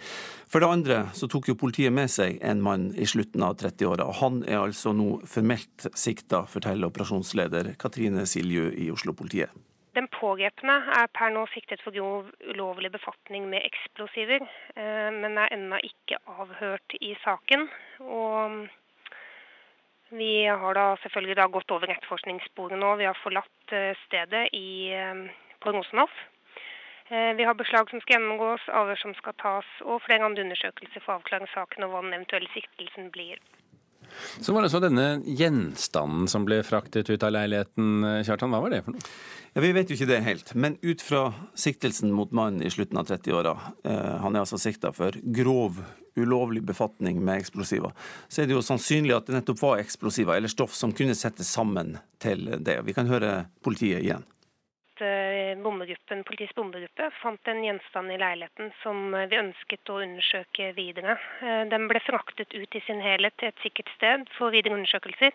For det andre så tok jo politiet med seg en mann i slutten av 30-åra. Han er altså nå formelt sikta, forteller operasjonsleder Katrine Silju i Oslo-politiet. Den pågrepne er per nå siktet for grov ulovlig befatning med eksplosiver, eh, men er ennå ikke avhørt i saken. Og vi har da selvfølgelig da gått over etterforskningssporet nå. Vi har forlatt eh, stedet i, eh, på Rosenhoff. Eh, vi har beslag som skal gjennomgås, avhør som skal tas, og flere andre undersøkelser for å avklare saken og hva den eventuelle siktelsen blir. Så var det så denne gjenstanden som ble fraktet ut av leiligheten. Kjartan, hva var det for noe? Ja, Vi vet jo ikke det helt, men ut fra siktelsen mot mannen i slutten av 30-åra, eh, han er altså sikta for grov ulovlig befatning med eksplosiver, så er det jo sannsynlig at det nettopp var eksplosiver eller stoff som kunne settes sammen til det. Vi kan høre politiet igjen. Bombegruppen, politiets bombegruppe fant en gjenstand i leiligheten som vi ønsket å undersøke videre. Eh, den ble fraktet ut i sin helhet til et sikkert sted for videre undersøkelser.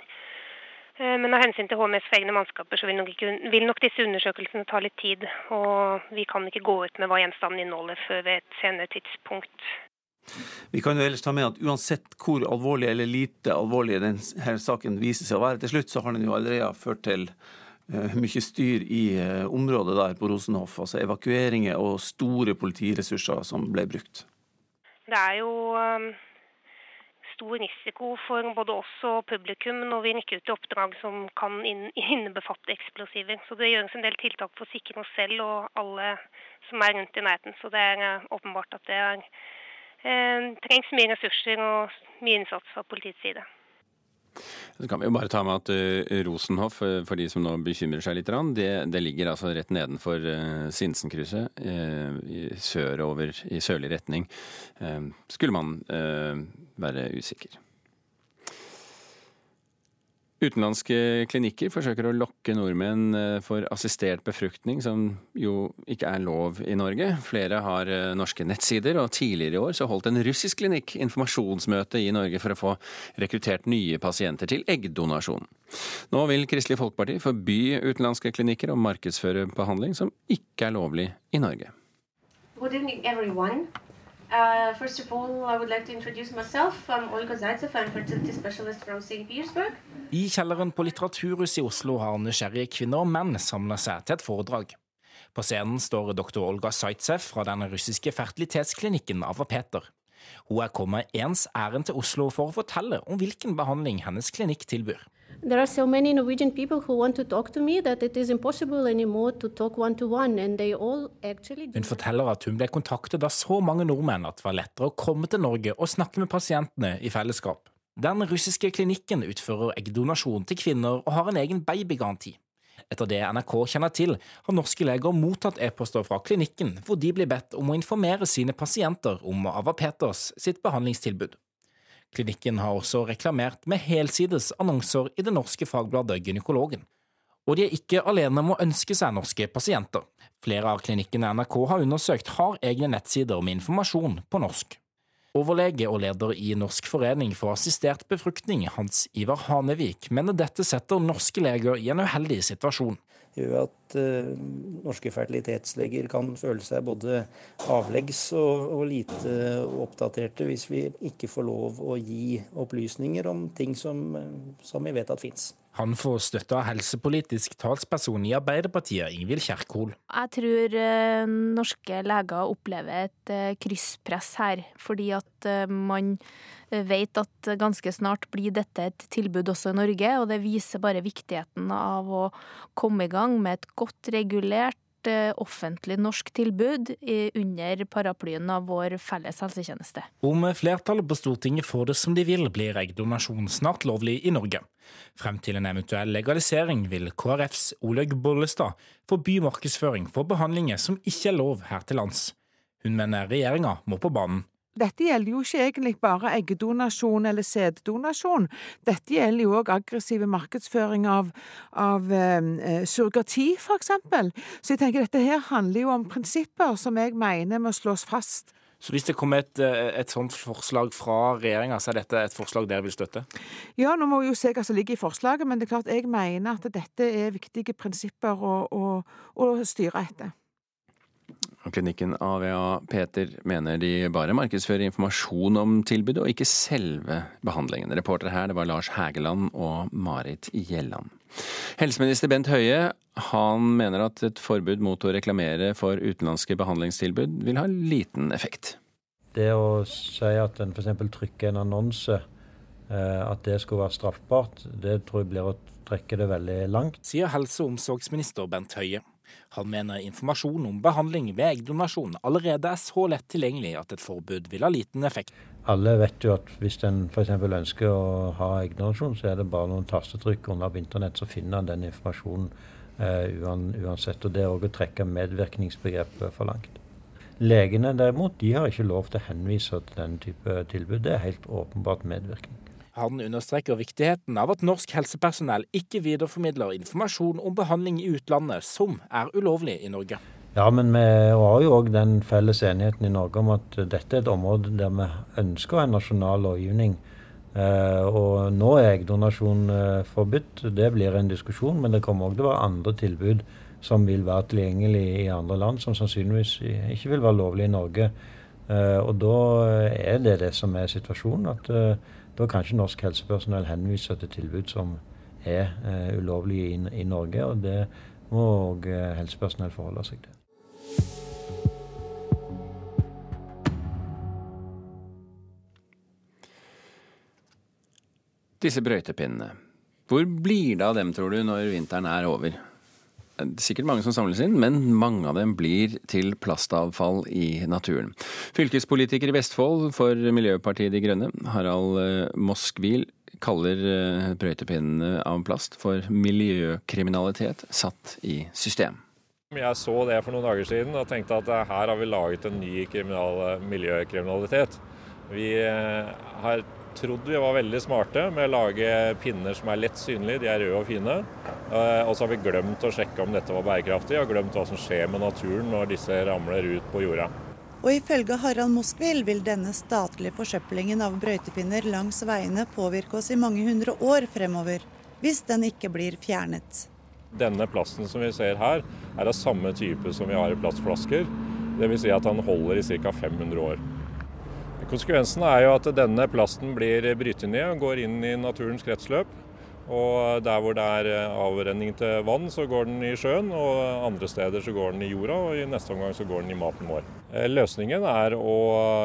Eh, men av hensyn til HMS egne mannskaper så vil nok, ikke, vil nok, disse undersøkelsene ta litt tid. Og vi kan ikke gå ut med hva gjenstanden inneholder før ved et senere tidspunkt. Vi kan jo ellers ta med at uansett hvor alvorlig eller lite alvorlig denne saken viser seg å være til slutt, så har den jo allerede ført til mye styr i uh, området der på Rosenhoff. Altså evakueringer og store politiressurser som ble brukt. Det er jo um, stor risiko for både oss og publikum når vi rykker ut i oppdrag som kan innebefatte eksplosiver. Så det gjøres en del tiltak for å sikre oss selv og alle som er rundt i nærheten. Så det er åpenbart at det er Eh, trengs mye ressurser og mye innsats fra politiets side. Så kan vi jo bare ta med at uh, Rosenhoff, uh, for de som nå bekymrer seg litt, det, det ligger altså rett nedenfor uh, Sinsenkrysset, sørover i sørlig retning. skulle man være usikker. Utenlandske klinikker forsøker å lokke nordmenn eh, for assistert befruktning, som jo ikke er lov i Norge. Flere har eh, norske nettsider, og tidligere i år så holdt en russisk klinikk informasjonsmøte i Norge for å få rekruttert nye pasienter til eggdonasjon. Nå vil Kristelig Folkeparti forby utenlandske klinikker å markedsføre behandling som ikke er lovlig i Norge. Well. Uh, first of all, I would like to introduce myself. I'm Olga Zaitsev. I'm fertility specialist from St. Petersburg. I kjelleren på Litteraturhuset i Oslo har nysgjerrige kvinner og menn samla seg til et foredrag. På scenen står doktor Olga Zaitsev fra den russiske fertilitetsklinikken Avapeter. Hun er kommet ens ærend til Oslo for å fortelle om hvilken behandling hennes klinikk tilbyr. There are so many Norwegian people who want to talk to me that it is impossible anymore to talk one to one, and they all actually Hun forteller at hun ble kontaktet av så mange nordmenn at det var lettere å komme til Norge og snakke med pasientene i fellesskap. Den russiske klinikken utfører eggdonasjon til kvinner og har en egen babygaranti. Etter det NRK kjenner til, har norske leger mottatt e-poster fra klinikken hvor de blir bedt om å informere sine pasienter om Ava Peters sitt behandlingstilbud. Klinikken har også reklamert med helsides annonser i det norske fagbladet Gynekologen. Og de er ikke alene om å ønske seg norske pasienter. Flere av klinikkene NRK har undersøkt, har egne nettsider med informasjon på norsk. Overlege og leder i Norsk forening for assistert befruktning, Hans Ivar Hanevik, mener dette setter norske leger i en uheldig situasjon. Det gjør at uh, norske fertilitetsleger kan føle seg både avleggs og, og, lite oppdaterte hvis vi ikke får lov å gi opplysninger om ting som, som vi vet at fins. Han får støtte av helsepolitisk talsperson i Arbeiderpartiet, Ingvild Kjerkol. Jeg tror uh, norske leger opplever et uh, krysspress her, fordi at uh, man vet at ganske snart blir dette et tilbud også i Norge, og det viser bare viktigheten av å komme i gang med et godt regulert offentlig norsk tilbud under paraplyen av vår felles helsetjeneste. Om flertallet på Stortinget får det som de vil, blir eggdonasjon snart lovlig i Norge. Frem til en eventuell legalisering vil KrFs Olaug Bollestad forby markedsføring for behandlinger som ikke er lov her til lands. Hun mener regjeringa må på banen. Dette gjelder jo ikke egentlig bare eggdonasjon eller sæddonasjon. Dette gjelder jo òg aggressiv markedsføring av, av eh, surrogati, for eksempel. Så jeg tenker dette her handler jo om prinsipper som jeg mener må slås fast. Så hvis det kommer et, eh, et sånt forslag fra regjeringa, så er dette et forslag dere vil støtte? Ja, nå må vi jo se hva som ligger i forslaget, men det er klart jeg mener at dette er viktige prinsipper å, å, å styre etter. Klinikken AVA Peter mener de bare markedsfører informasjon om tilbudet, og ikke selve behandlingen. Reportere her det var Lars Hægeland og Marit Gjelland. Helseminister Bent Høie han mener at et forbud mot å reklamere for utenlandske behandlingstilbud vil ha liten effekt. Det å si at en f.eks. trykker en annonse, eh, at det skulle være straffbart, det tror jeg blir å trekke det veldig langt. Sier helse- og omsorgsminister Bent Høie. Han mener informasjon om behandling ved eggdonasjon allerede er så lett tilgjengelig at et forbud vil ha liten effekt. Alle vet jo at hvis en f.eks. ønsker å ha eggdonasjon, så er det bare noen tastetrykk under på internett, så finner en den informasjonen uh, uansett. Og det er òg å trekke medvirkningsbegrepet for langt. Legene derimot, de har ikke lov til å henvise til den type tilbud. Det er helt åpenbart medvirkning. Han understreker viktigheten av at norsk helsepersonell ikke videreformidler informasjon om behandling i utlandet som er ulovlig i Norge. Ja, men vi har jo òg den felles enigheten i Norge om at dette er et område der vi ønsker en nasjonal lovgivning. Eh, og nå er eggdonasjon eh, forbudt. Det blir en diskusjon, men det kommer òg til å være andre tilbud som vil være tilgjengelig i andre land, som sannsynligvis ikke vil være lovlig i Norge. Eh, og da er det det som er situasjonen. at da kan ikke norsk helsepersonell henvise til tilbud som er eh, ulovlige i, i, Norge, og det må òg eh, helsepersonell forholde seg til. Disse brøytepinnene, hvor blir det av dem, tror du, når vinteren er over? Sikkert mange som samles inn, men mange av dem blir til plastavfall i naturen. Fylkespolitiker i Vestfold for Miljøpartiet De Grønne, Harald eh, Moskvil, kaller eh, brøytepinnene av plast for miljøkriminalitet satt i system. Jeg så det for noen dager siden og tenkte at her har vi laget en ny miljøkriminalitet. Vi eh, har trodd vi var veldig smarte med å lage pinner som er lett synlige, de er røde og fine. Eh, og så har vi glemt å sjekke om dette var bærekraftig, og glemt hva som skjer med naturen når disse ramler ut på jorda. Og ifølge Harald Moskvil vil denne statlige forsøplingen av brøytepinner langs veiene påvirke oss i mange hundre år fremover, hvis den ikke blir fjernet. Denne plasten som vi ser her, er av samme type som vi har i plastflasker. Dvs. Si at den holder i ca. 500 år. Konsekvensen er jo at denne plasten blir brytet ned og går inn i naturens kretsløp. Og der hvor det er eh, avrenning til vann, så går den i sjøen, og andre steder så går den i jorda, og i neste omgang så går den i maten vår. Eh, løsningen er å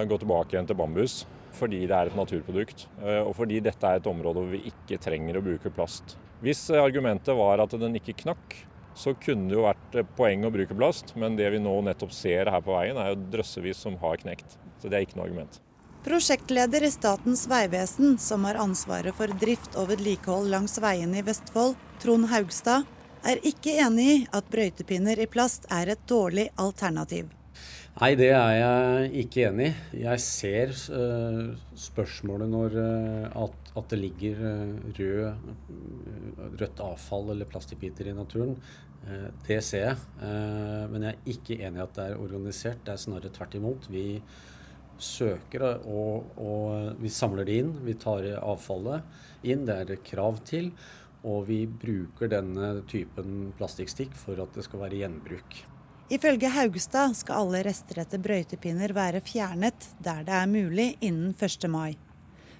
gå tilbake igjen til bambus, fordi det er et naturprodukt. Eh, og fordi dette er et område hvor vi ikke trenger å bruke plast. Hvis argumentet var at den ikke knakk, så kunne det jo vært poeng å bruke plast, men det vi nå nettopp ser her på veien, er jo drøssevis som har knekt. Så det er ikke noe argument. Prosjektleder i Statens vegvesen, som har ansvaret for drift og vedlikehold langs veiene i Vestfold, Trond Haugstad, er ikke enig i at brøytepinner i plast er et dårlig alternativ. Nei, det er jeg ikke enig i. Jeg ser uh, spørsmålet når uh, at, at, det ligger uh, rød, rødt avfall eller plastbiter i naturen. det ser jeg. men jeg er ikke enig i at det er organisert. Det er snarere tvert imot. Vi søker og, og vi samler det inn. Vi tar avfallet inn, det er det krav til. Og vi bruker denne typen plastikkstikk for at det skal være gjenbruk. Ifølge Haugstad skal alle rester etter brøytepinner være fjernet der det er mulig innen 1. mai.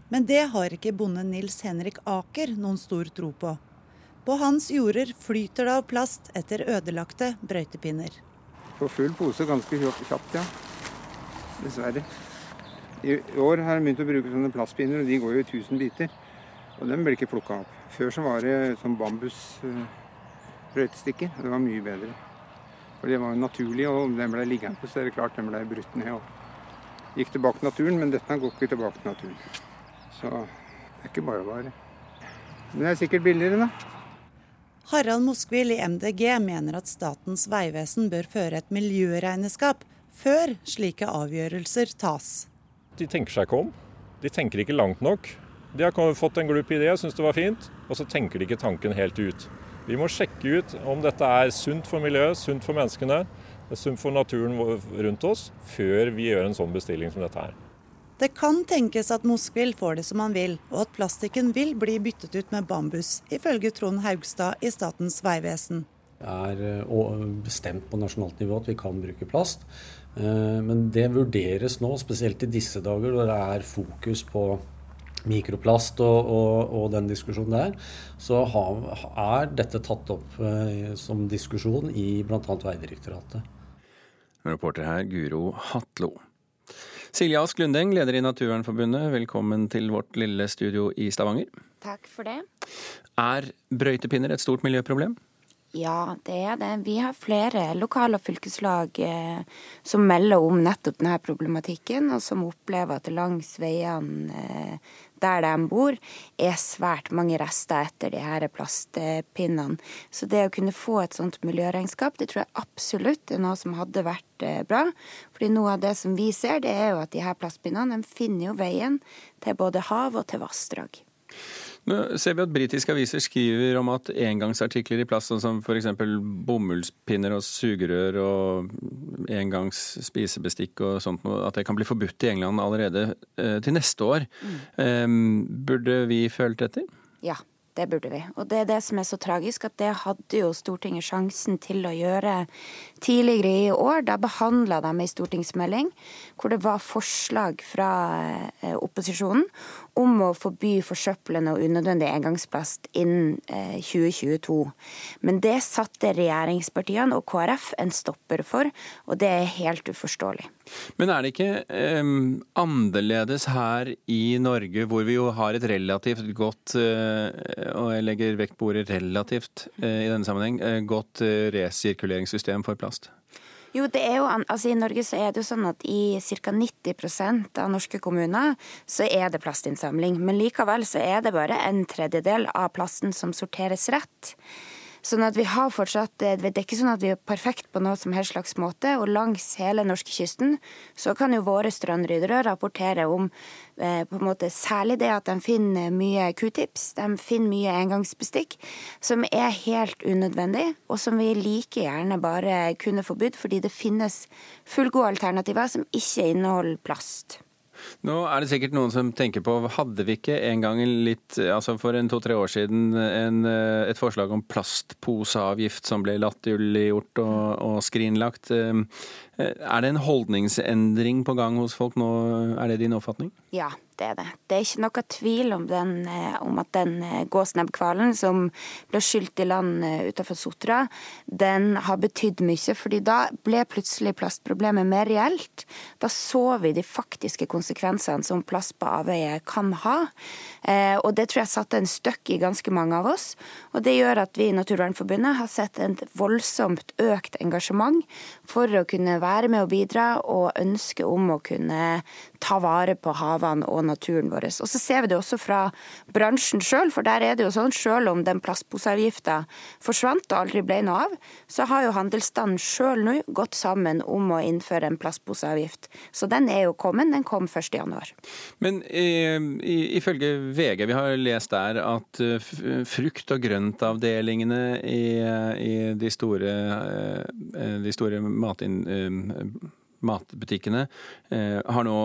Men det har ikke bonde Nils Henrik Aker noen stor tro på. På hans jorder flyter det av plast etter ødelagte brøytepinner. Får full pose ganske kjapt, ja. Dessverre. I år har jeg begynt å bruke sånne plastpinner, og de går jo i 1000 biter. Og den blir ikke plukka opp. Før så var det sånn bambusbrøytestikker. Det var mye bedre. For det var jo naturlig, og om den ble liggende, så er det klart den ble brutt ned. og Gikk tilbake til naturen, men dette går ikke tilbake til naturen. Så det er ikke bare bare. Men det er sikkert billigere, da. Harald Moskvil i MDG mener at Statens vegvesen bør føre et miljøregnskap før slike avgjørelser tas. De tenker seg ikke om. De tenker ikke langt nok. De har fått en glup idé, syns det var fint, og så tenker de ikke tanken helt ut. Vi må sjekke ut om dette er sunt for miljøet, sunt for menneskene, sunt for naturen rundt oss, før vi gjør en sånn bestilling som dette her. Det kan tenkes at Moskvil får det som han vil, og at plastikken vil bli byttet ut med bambus, ifølge Trond Haugstad i Statens vegvesen. Det er eh, bestemt på nasjonalt nivå at vi kan bruke plast. Eh, men det vurderes nå, spesielt i disse dager, hvor det er fokus på mikroplast og, og, og, den diskusjonen der, så har, er dette tatt opp eh, som diskusjon i bl.a. Vegdirektoratet. Reporter her Guro Hatlo. Silje Ask Lundeng, leder i Naturvernforbundet, velkommen til vårt lille studio i Stavanger. Takk for det. Er brøytepinner et stort miljøproblem? Ja, det er det. Vi har flere lokale og fylkeslag eh, som melder om nettopp denne problematikken, og som opplever at langs veiene eh, der de bor, er svært mange rester etter de her plastpinnene. Så det å kunne få et sånt miljøregnskap, det tror jeg absolutt er noe som hadde vært eh, bra. Fordi noe av det som vi ser, det er jo at de her plastpinnene de finner jo veien til både hav og til vassdrag. Nå ser vi at britiske aviser skriver om at engangsartikler i plast, sånn som f.eks. bomullspinner og sugerør og engangs spisebestikk og sånt, at det kan bli forbudt i England allerede eh, til neste år. Mm. Um, burde vi følt etter? Ja, det burde vi. Og det er det som er så tragisk, at det hadde jo Stortinget sjansen til å gjøre tidligere i år. Da behandla de ei stortingsmelding hvor det var forslag fra eh, opposisjonen om å forby forsøplende og unødvendig engangsplast innen 2022. Eh, Men det satte regjeringspartiene og KrF en stopper for, og det er helt uforståelig. Men er det ikke um, annerledes her i Norge, hvor vi jo har et relativt godt, uh, og jeg legger vekt på ordet relativt uh, i denne sammenheng, uh, godt resirkuleringssystem for plast? Jo, det er jo, altså I Norge så er det jo sånn at i ca. 90% av norske kommuner så er det plastinnsamling. Men likevel så er det bare en tredjedel av plasten som sorteres rett. Sånn at vi har fortsatt, Det er ikke sånn at vi er perfekt på noe som helst slags måte. Og langs hele norskekysten så kan jo våre strandryddere rapportere om eh, på en måte særlig det at de finner mye q-tips, de finner mye engangsbestikk, som er helt unødvendig, og som vi like gjerne bare kunne forbudt, fordi det finnes fullgode alternativer som ikke inneholder plast. Nå er det sikkert noen som tenker på, hadde vi ikke en gang litt, altså for en to-tre år siden en, et forslag om plastposeavgift som ble latterliggjort og, og skrinlagt? Er det en holdningsendring på gang hos folk nå, er det din oppfatning? Ja, det er det. Det er ikke noe tvil om, den, eh, om at den eh, gåsnebbhvalen som ble skylt i land eh, utenfor Sotra, den har betydd mye. fordi da ble plutselig plastproblemet mer reelt. Da så vi de faktiske konsekvensene som plast på avveie kan ha. Og det tror jeg satte en støkk i ganske mange av oss. Og det gjør at vi i Naturvernforbundet har sett en voldsomt økt engasjement for å kunne være med og bidra, og ønske om å kunne ta vare på havene og naturen vår. Og så ser vi det også fra bransjen sjøl, for der er det jo sånn sjøl om den plastposeavgifta forsvant og aldri ble noe av, så har jo handelsstanden sjøl nå gått sammen om å innføre en plastposeavgift. Så den er jo kommet, den kom 1.1. Men ifølge VG, vi har lest der at eh, frukt- og grøntavdelingene i, i de store, eh, de store matin matbutikkene eh, har nå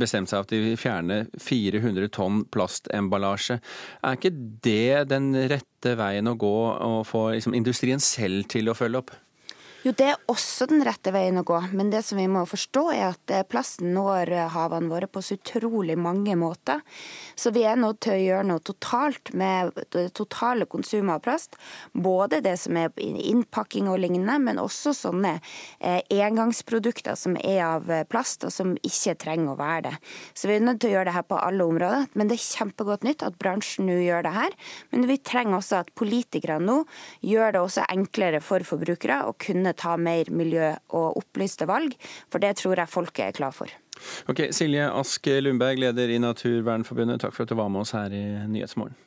bestemt seg at de vil fjerne 400 tonn plastemballasje. Er ikke det den rette veien å gå, å få liksom, industrien selv til å følge opp? Jo, det er også den rette veien å gå, men det som vi må forstå er at eh, plasten når eh, havene våre på så utrolig mange måter. Så vi er nødt til å gjøre noe totalt med det totale konsumet av plast. Både det som er innpakking og lignende, men også sånne eh, engangsprodukter som er av plast, og som ikke trenger å være det. Så vi er nødt til å gjøre det her på alle områder. Men det er kjempegodt nytt at bransjen nå gjør det her. Men vi trenger også at politikerne nå gjør det også enklere for forbrukere å kunne ta mer miljø- og opplyste valg, for det tror jeg folket er klar for. Ok, Silje Ask Lundberg, leder i Naturvernforbundet, takk for at du var med oss her i Nyhetsmorgen.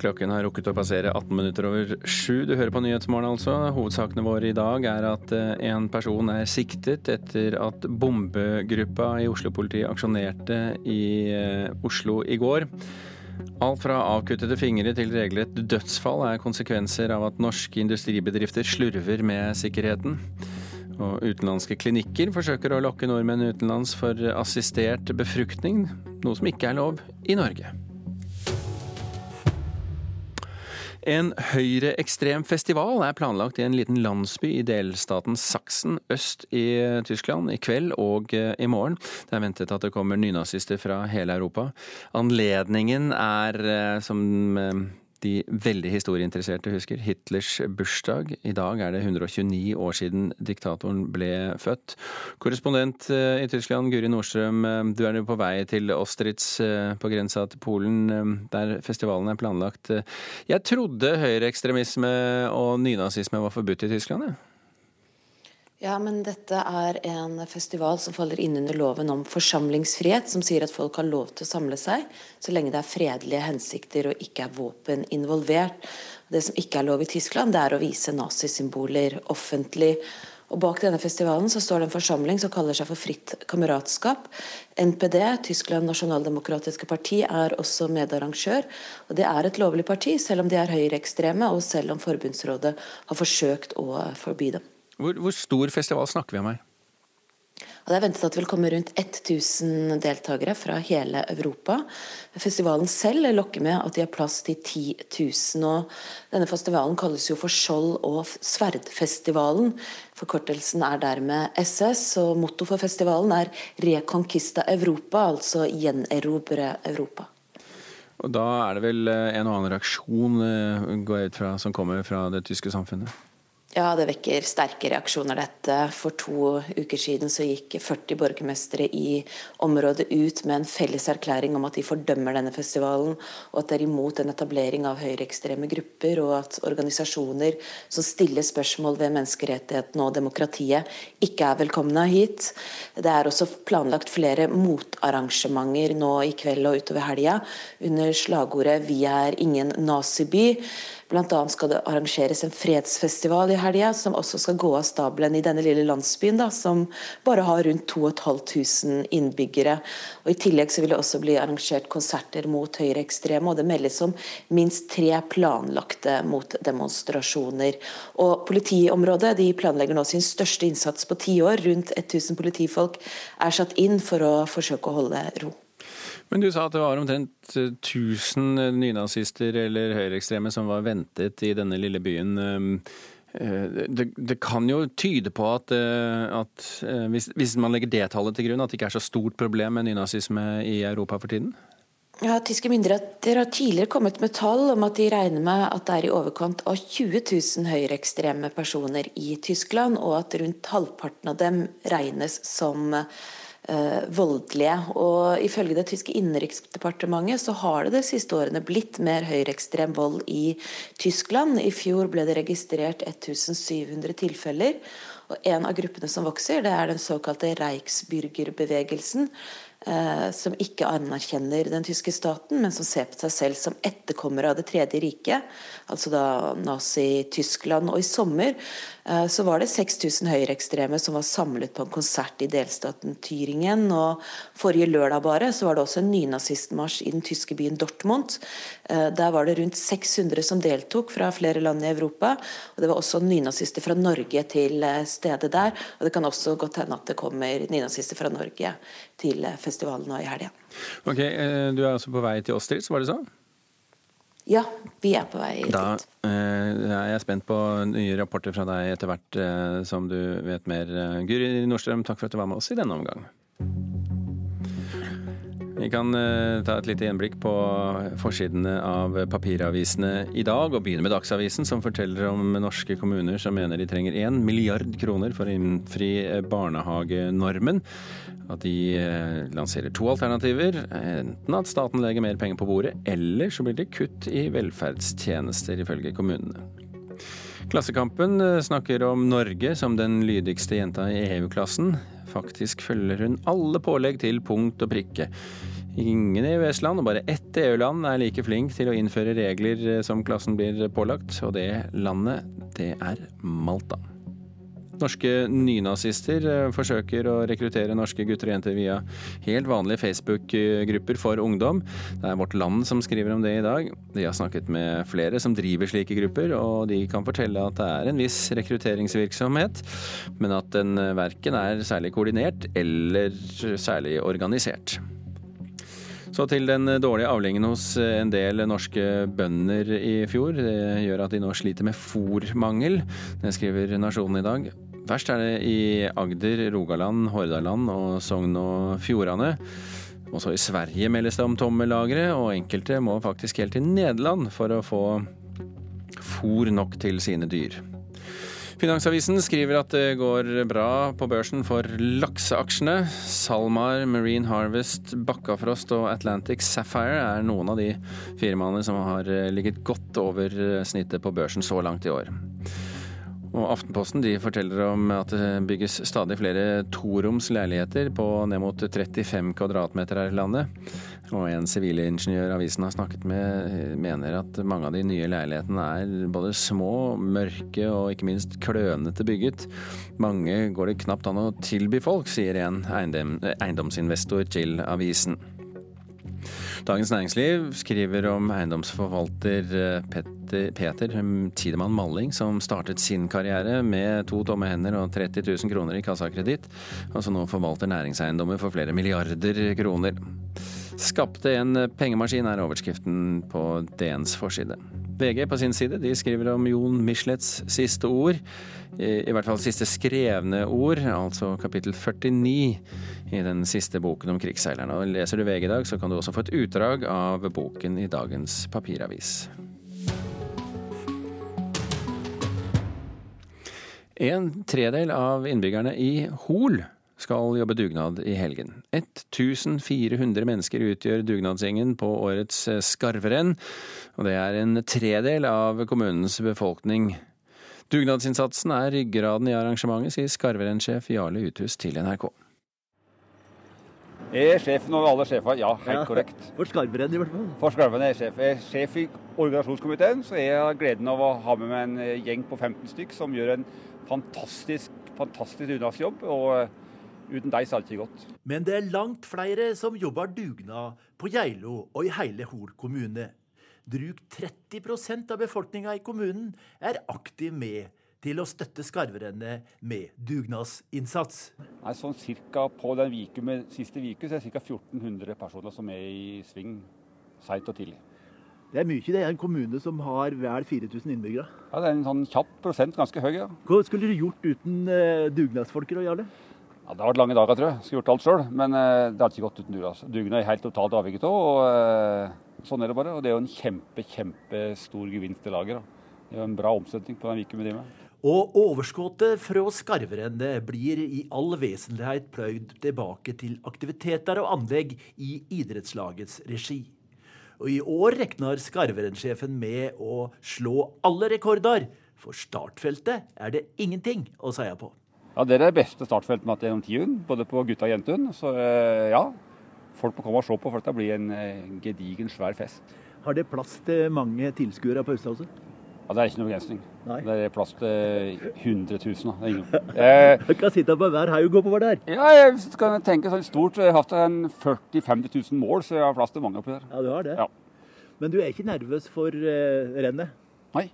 Klokken har rukket å passere 18 minutter over sju. Du hører på Nyhetsmorgen, altså. Hovedsakene våre i dag er at eh, en person er siktet etter at bombegruppa i Oslo-politiet aksjonerte i eh, Oslo i går. Alt fra avkuttede fingre til regelrett dødsfall er konsekvenser av at norske industribedrifter slurver med sikkerheten. Og utenlandske klinikker forsøker å lokke nordmenn utenlands for assistert befruktning, noe som ikke er lov i Norge. En høyreekstrem festival er planlagt i en liten landsby i delstaten Saksen øst i Tyskland i kveld og eh, i morgen. Det er ventet at det kommer nynazister fra hele Europa. Anledningen er, eh, som eh, de veldig historieinteresserte husker Hitlers bursdag. I dag er det 129 år siden diktatoren ble født. Korrespondent eh, i Tyskland, Guri Nordstrøm, eh, du er nå på vei til Ostritz eh, på grensa til Polen, der festivalen er planlagt. Jeg trodde høyreekstremisme og nynazisme var forbudt i Tyskland? Ja. Ja, men dette er en festival som faller inn under loven om forsamlingsfrihet, som sier at folk har lov til å samle seg så lenge det er fredelige hensikter og ikke er våpen involvert. Det som ikke er lov i Tyskland, det er å vise nazisymboler offentlig. Og Bak denne festivalen så står det en forsamling som kaller seg for Fritt kameratskap. NPD, Tyskland nasjonaldemokratiske parti, er også medarrangør. Og Det er et lovlig parti, selv om de er høyreekstreme, og selv om forbundsrådet har forsøkt å forby dem. Hvor, hvor stor festival snakker vi om her? Og det er ventet at det vil komme rundt 1000 deltakere fra hele Europa. Festivalen selv lokker med at de har plass til 10 000. og Denne festivalen kalles jo for Skjold- og sverdfestivalen. Forkortelsen er dermed SS, og motto for festivalen er 'Reconquista Europa', altså 'gjenerobre Europa'. Og Da er det vel en og annen reaksjon eh, går jeg ut fra, som kommer fra det tyske samfunnet? Ja, det vekker sterke reaksjoner, dette. For to uker siden så gikk 40 borgermestere i området ut med en felles erklæring om at de fordømmer denne festivalen, og at det er imot en etablering av høyreekstreme grupper, og at organisasjoner som stiller spørsmål ved menneskerettighetene og demokratiet, ikke er velkomne hit. Det er også planlagt flere motarrangementer nå i kveld og utover helga, under slagordet 'Vi er ingen naziby'. Bl.a. skal det arrangeres en fredsfestival i helga, som også skal gå av stabelen i denne lille landsbyen, da, som bare har rundt 2500 innbyggere. Og I tillegg så vil det også bli arrangert konserter mot høyreekstreme, og det meldes om minst tre planlagte motdemonstrasjoner. Og Politiområdet de planlegger nå sin største innsats på ti år. Rundt 1000 politifolk er satt inn for å forsøke å holde ro. Men du sa at det var omtrent 1000 eh, nynazister eller høyreekstreme som var ventet i denne lille byen. Ehm, eh, det, det kan jo tyde på at, eh, at hvis, hvis, man legger det tallet til grunn, at det ikke er så stort problem med nynazisme i Europa for tiden? Ja, Tyske myndigheter har tidligere kommet med tall om at de regner med at det er i overkant av 20 000 høyreekstreme personer i Tyskland, og at rundt halvparten av dem regnes som eh, voldelige. Og Ifølge det tyske innenriksdepartementet så har det de siste årene blitt mer høyreekstrem vold i Tyskland. I fjor ble det registrert 1700 tilfeller. Og En av gruppene som vokser, det er den såkalte Reichsbürgerbevegelsen. Eh, som ikke anerkjenner den tyske staten, men som ser på seg selv som etterkommere av Det tredje riket, altså da Nazi-Tyskland. Og i sommer eh, så var det 6000 høyreekstreme som var samlet på en konsert i delstaten Tyringen. Og forrige lørdag bare så var det også en nynazistmarsj i den tyske byen Dortmund. Eh, der var det rundt 600 som deltok fra flere land i Europa. Og det var også nynazister fra Norge til eh, stedet der. Og det kan også godt hende at det kommer nynazister fra Norge til eh, festivalen nå i helga. Ok, Du er altså på vei til Åstrids, var det sånn? Ja, vi er på vei dit. Da er jeg spent på nye rapporter fra deg etter hvert som du vet mer. Guri Nordstrøm, takk for at du var med oss i denne omgang. Vi kan ta et lite gjenblikk på forsidene av papiravisene i dag, og begynne med Dagsavisen, som forteller om norske kommuner som mener de trenger 1 milliard kroner for å innfri barnehagenormen. At de uh, lanserer to alternativer. Enten at staten legger mer penger på bordet, eller så blir det kutt i velferdstjenester, ifølge kommunene. Klassekampen eh, snakker om Norge som den lydigste jenta i EU-klassen. Faktisk følger hun alle pålegg til punkt og prikke. Ingen EØS-land og bare ett EU-land er like flink til å innføre regler eh, som klassen blir pålagt, og det landet, det er Malta. Norske nynazister eh, forsøker å rekruttere norske gutter og jenter via helt vanlige Facebook-grupper for ungdom. Det er Vårt Land som skriver om det i dag. De har snakket med flere som driver slike grupper, og de kan fortelle at det er en viss rekrutteringsvirksomhet, men at den verken er særlig koordinert eller særlig organisert. Så til den dårlige avlingen hos en del norske bønder i fjor. Det gjør at de nå sliter med fòrmangel. Det skriver Nasjonen i dag. Verst er det i Agder, Rogaland, Hordaland og Sogn og Fjordane. Også i Sverige meldes det om tomme lagre, og enkelte må faktisk helt til Nederland for å få fôr nok til sine dyr. Finansavisen skriver at det går bra på børsen for lakseaksjene. SalMar, Marine Harvest, Bakkafrost og Atlantic Sapphire er noen av de firmaene som har ligget godt over snittet på børsen så langt i år. Og Aftenposten de forteller om at det bygges stadig flere toroms leiligheter på ned mot 35 kvadratmeter her i landet. Og en sivilingeniør avisen har snakket med, mener at mange av de nye leilighetene er både små, mørke og ikke minst klønete bygget. Mange går det knapt an å tilby folk, sier en eiendom, eiendomsinvestor til avisen. Dagens Næringsliv skriver om eiendomsforvalter eh, Peter, Peter Tidemann Malling, som startet sin karriere med to tomme hender og 30 000 kroner i kassakreditt, og som nå forvalter næringseiendommer for flere milliarder kroner. Skapte en pengemaskin, er overskriften på DNs forside. VG på sin side de skriver om Jon Michelets siste ord. I hvert fall siste skrevne ord, altså kapittel 49 i den siste boken om krigsseilerne. Og Leser du VG i dag, så kan du også få et utdrag av boken i dagens papiravis. En tredel av innbyggerne i Hol skal jobbe dugnad i helgen. 1400 mennesker utgjør dugnadsgjengen på årets eh, skarverenn, og det er en tredel av kommunens befolkning. Dugnadsinnsatsen er ryggraden i arrangementet, sier skarverennsjef Jarle Uthus til NRK. Jeg er sjefen over alle sjefer, ja, helt ja, korrekt. For Skarverenn i hvert fall? For Skarverenn er jeg sjef. Jeg er sjef i organisasjonskomiteen, så jeg har gleden av å ha med meg en eh, gjeng på 15 stykk som gjør en fantastisk, fantastisk dugnadsjobb. og eh, Uten dem så hadde det ikke gått. Men det er langt flere som jobber dugnad på Geilo og i hele Hol kommune. Drug 30% av befolkninga i kommunen er aktiv med til å støtte skarverennet med dugnadsinnsats. Nei, sånn cirka På den viken med, siste uke er det ca. 1400 personer som er i sving seint og tidlig. Det er mye. Det er en kommune som har vel 4000 innbyggere. Ja, Det er en sånn kjapp prosent, ganske høy. ja. Hva skulle du gjort uten uh, dugnadsfolkere, Jarle? Ja, Det har vært lange dager, tror jeg. Skulle gjort alt sjøl. Men uh, det har ikke gått uten dugnad. Dugnad er helt totalt avhengig av. og uh, Sånn er det bare. Og det er jo en kjempe, kjempestor gevinst til laget. Det er jo en bra omsetning på den viken vi driver med. Og overskuddet fra skarverennet blir i all vesentlighet pløyd tilbake til aktiviteter og anlegg i idrettslagets regi. Og i år regner skarverennsjefen med å slå alle rekorder. For startfeltet er det ingenting å si på. Ja, Det er det beste startfeltet med gjennom tiun, både på gutta og jentun. Så eh, ja, folk må komme og se på, for dette blir en gedigen, svær fest. Har det plass til mange tilskuere på Østhuset? Ja, Det er ikke noe begrensning. Det er plass til 100 000. Det er ingen. Eh, du kan sitte på hver haug oppover der. Ja, jeg kan tenke sånn stort. Jeg har hatt 40 000-50 000 mål, så jeg har plass til mange oppi der. Ja, du har det. Ja. Men du er ikke nervøs for uh, rennet? Nei.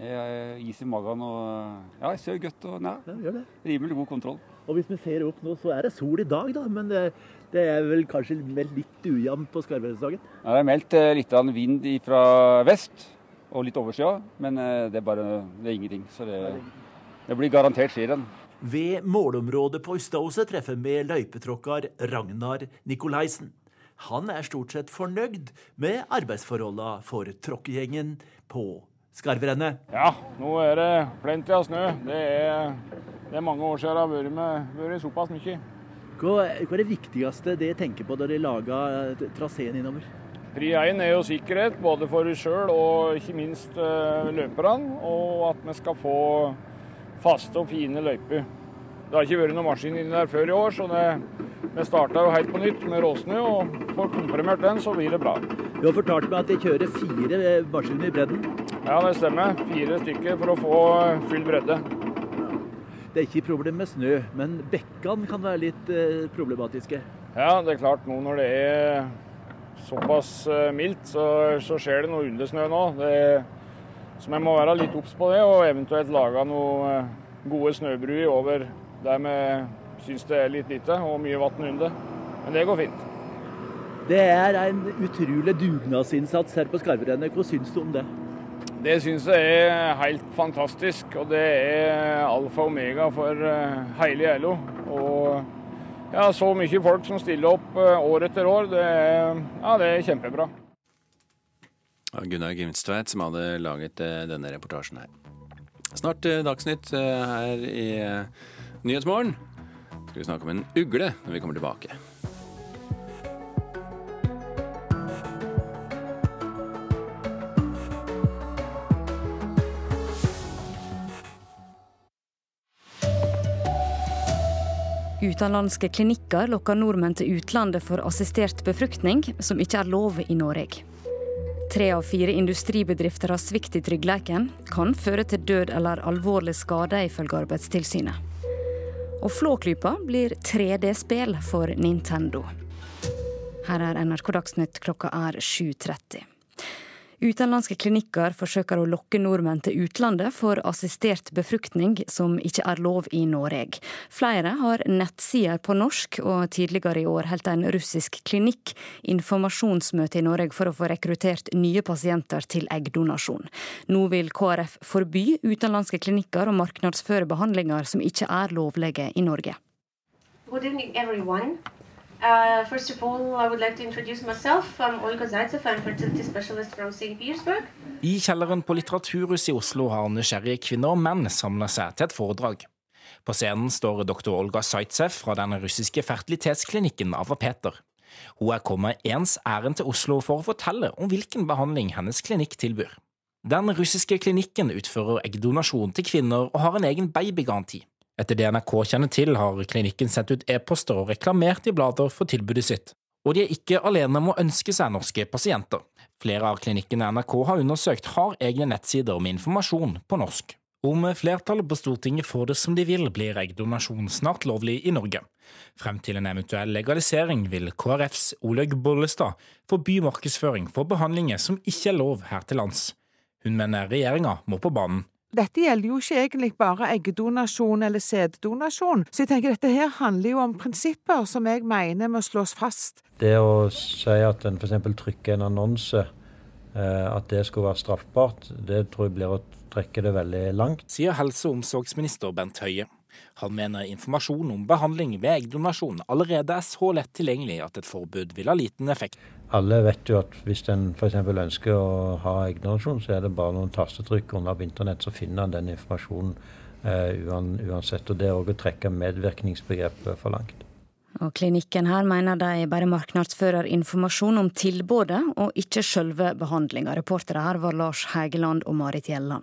Er is i magen og ja, jeg ser godt og nei, ja, rimelig god kontroll. Og Hvis vi ser opp nå, så er det sol i dag, da. Men det, det er vel kanskje meldt litt ujevnt på skarvhetsdagen? Ja, det er meldt eh, litt vind fra vest og litt overskya, men eh, det er bare det er ingenting. Så det, det blir garantert skirenn. Ved målområdet på Øståset treffer vi løypetråkker Ragnar Nikolaisen. Han er stort sett fornøyd med arbeidsforholdene for tråkkegjengen på Skarvrennet. Ja, nå er det plenty av snø. Det er, det er mange år siden det har vært, med, vært såpass mye. Hva, hva, er det viktigste dere tenker på da dere lager traseen innover? Pri 1 er jo sikkerhet, både for oss sjøl og ikke minst uh, løperne. Og at vi skal få faste og fine løyper. Det har ikke vært noen maskin inni der før i år, så det, vi starta jo helt på nytt med råsnø. Og får komprimert den, så blir det bra. Du har fortalt meg at de kjører fire maskiner i bredden? Ja, det stemmer. Fire stykker for å få full bredde. Det er ikke problem med snø, men bekkene kan være litt eh, problematiske? Ja, det er klart nå når det er såpass eh, mildt, så, så skjer det noe undersnø nå. Det, så vi må være litt obs på det, og eventuelt lage noen eh, gode snøbruer over der vi syns det er litt lite og mye vann under. Men det går fint. Det er en utrolig dugnadsinnsats her på Skarvrennet. Hva syns du om det? Det syns jeg er helt fantastisk. Og det er alfa og omega for eh, hele LO. Og ja, så mye folk som stiller opp eh, år etter år, det er, ja, det er kjempebra. Gunnar Grimstveit som hadde laget eh, denne reportasjen her. Snart Dagsnytt her i Nyhetsmorgen. Skal vi snakke om en ugle når vi kommer tilbake. Utenlandske klinikker lokker nordmenn til utlandet for assistert befruktning, som ikke er lov i Norge. Tre av fire industribedrifter har svikt i tryggheten. kan føre til død eller alvorlig skade, ifølge Arbeidstilsynet. Og Flåklypa blir 3D-spill for Nintendo. Her er NRK Dagsnytt, klokka er 7.30. Utenlandske klinikker forsøker å lokke nordmenn til utlandet for assistert befruktning, som ikke er lov i Norge. Flere har nettsider på norsk, og tidligere i år holdt en russisk klinikk informasjonsmøte i Norge for å få rekruttert nye pasienter til eggdonasjon. Nå vil KrF forby utenlandske klinikker å markedsføre behandlinger som ikke er lovlige i Norge. Good evening. Uh, first of all, I would like to introduce myself. I'm Olga Zaitsev. I'm fertility specialist from St. Petersburg. I kjelleren på Litteraturhuset i Oslo har nysgjerrige kvinner og menn samla seg til et foredrag. På scenen står doktor Olga Zaitsev fra den russiske fertilitetsklinikken Ava Peter. Hun er kommet ens ærend til Oslo for å fortelle om hvilken behandling hennes klinikk tilbyr. Den russiske klinikken utfører eggdonasjon til kvinner og har en egen babygaranti. Etter det NRK kjenner til, har klinikken sendt ut e-poster og reklamert i blader for tilbudet sitt. Og de er ikke alene om å ønske seg norske pasienter. Flere av klinikkene NRK har undersøkt, har egne nettsider med informasjon på norsk. Om flertallet på Stortinget får det som de vil, blir eggdonasjon snart lovlig i Norge. Frem til en eventuell legalisering vil KrFs Olaug Bollestad forby markedsføring for behandlinger som ikke er lov her til lands. Hun mener regjeringa må på banen. Dette gjelder jo ikke egentlig bare eggdonasjon eller sæddonasjon, så jeg tenker dette her handler jo om prinsipper som jeg mener må slås fast. Det å si at en f.eks. trykker en annonse, eh, at det skulle være straffbart, det tror jeg blir å trekke det veldig langt. Sier helse- og omsorgsminister Bent Høie. Han mener informasjon om behandling ved eggdonasjon allerede er så lett tilgjengelig at et forbud vil ha liten effekt. Alle vet jo at hvis en f.eks. ønsker å ha eggdonasjon, så er det bare noen tastetrykk under på internett, så finner en den informasjonen uh, uansett. Og det er òg å trekke medvirkningsbegrepet for langt. Og Klinikken her mener de bare markedsfører informasjon om tilbudet, og ikke selve behandlinga. Reportere her var Lars Hægeland og Marit Gjelland.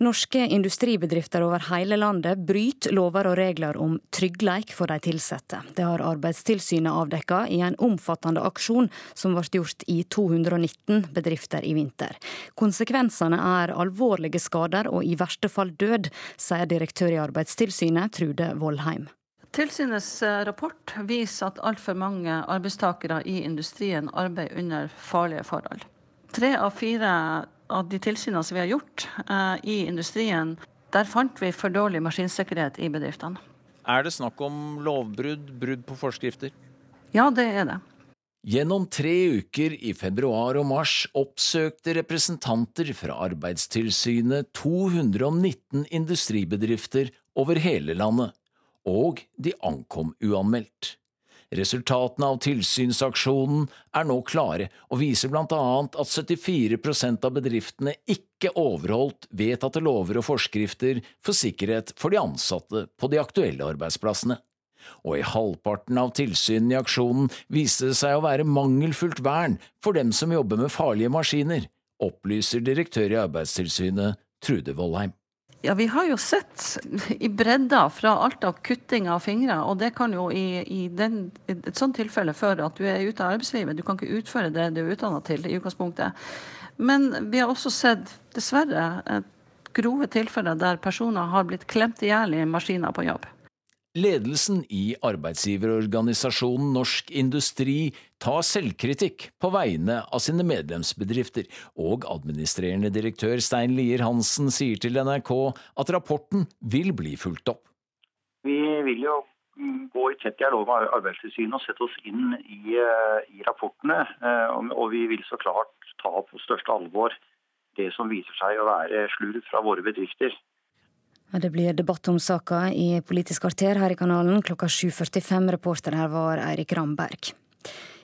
Norske industribedrifter over hele landet bryter lover og regler om tryggleik for de ansatte. Det har Arbeidstilsynet avdekka i en omfattende aksjon som ble gjort i 219 bedrifter i vinter. Konsekvensene er alvorlige skader og i verste fall død, sier direktør i Arbeidstilsynet Trude Vollheim. Tilsynets eh, rapport viser at altfor mange arbeidstakere i industrien arbeider under farlige forhold. Tre av fire av de tilsynene som vi har gjort uh, i industrien, der fant vi for dårlig maskinsikkerhet i bedriftene. Er det snakk om lovbrudd, brudd på forskrifter? Ja, det er det. Gjennom tre uker i februar og mars oppsøkte representanter fra Arbeidstilsynet 219 industribedrifter over hele landet og de ankom uanmeldt. Resultatene av tilsynsaksjonen er nå klare og viser blant annet at 74% av bedriftene ikke overholdt vedtatte lover og forskrifter for sikkerhet for de ansatte på de aktuelle arbeidsplassene. Og i halvparten av tilsynene i aksjonen viste det seg å være mangelfullt vern for dem som jobber med farlige maskiner, opplyser direktør i Arbeidstilsynet Trude Vollheim. Ja, Vi har jo sett i bredda fra alt av kutting av fingre, og det kan jo i, i den, et sånt tilfelle føre at du er ute av arbeidslivet. Du kan ikke utføre det du er utdanna til i utgangspunktet. Men vi har også sett, dessverre, grove tilfeller der personer har blitt klemt i hjel i maskiner på jobb. Ledelsen i arbeidsgiverorganisasjonen Norsk Industri tar selvkritikk på vegne av sine medlemsbedrifter, og administrerende direktør Stein Lier Hansen sier til NRK at rapporten vil bli fulgt opp. Vi vil jo gå i tett dialog med Arbeidstilsynet og sette oss inn i, eh, i rapportene. Eh, og vi vil så klart ta på største alvor det som viser seg å være slurv fra våre bedrifter. Det blir debatt om saka i Politisk kvarter her i kanalen klokka 7.45. Reporter her var Eirik Ramberg.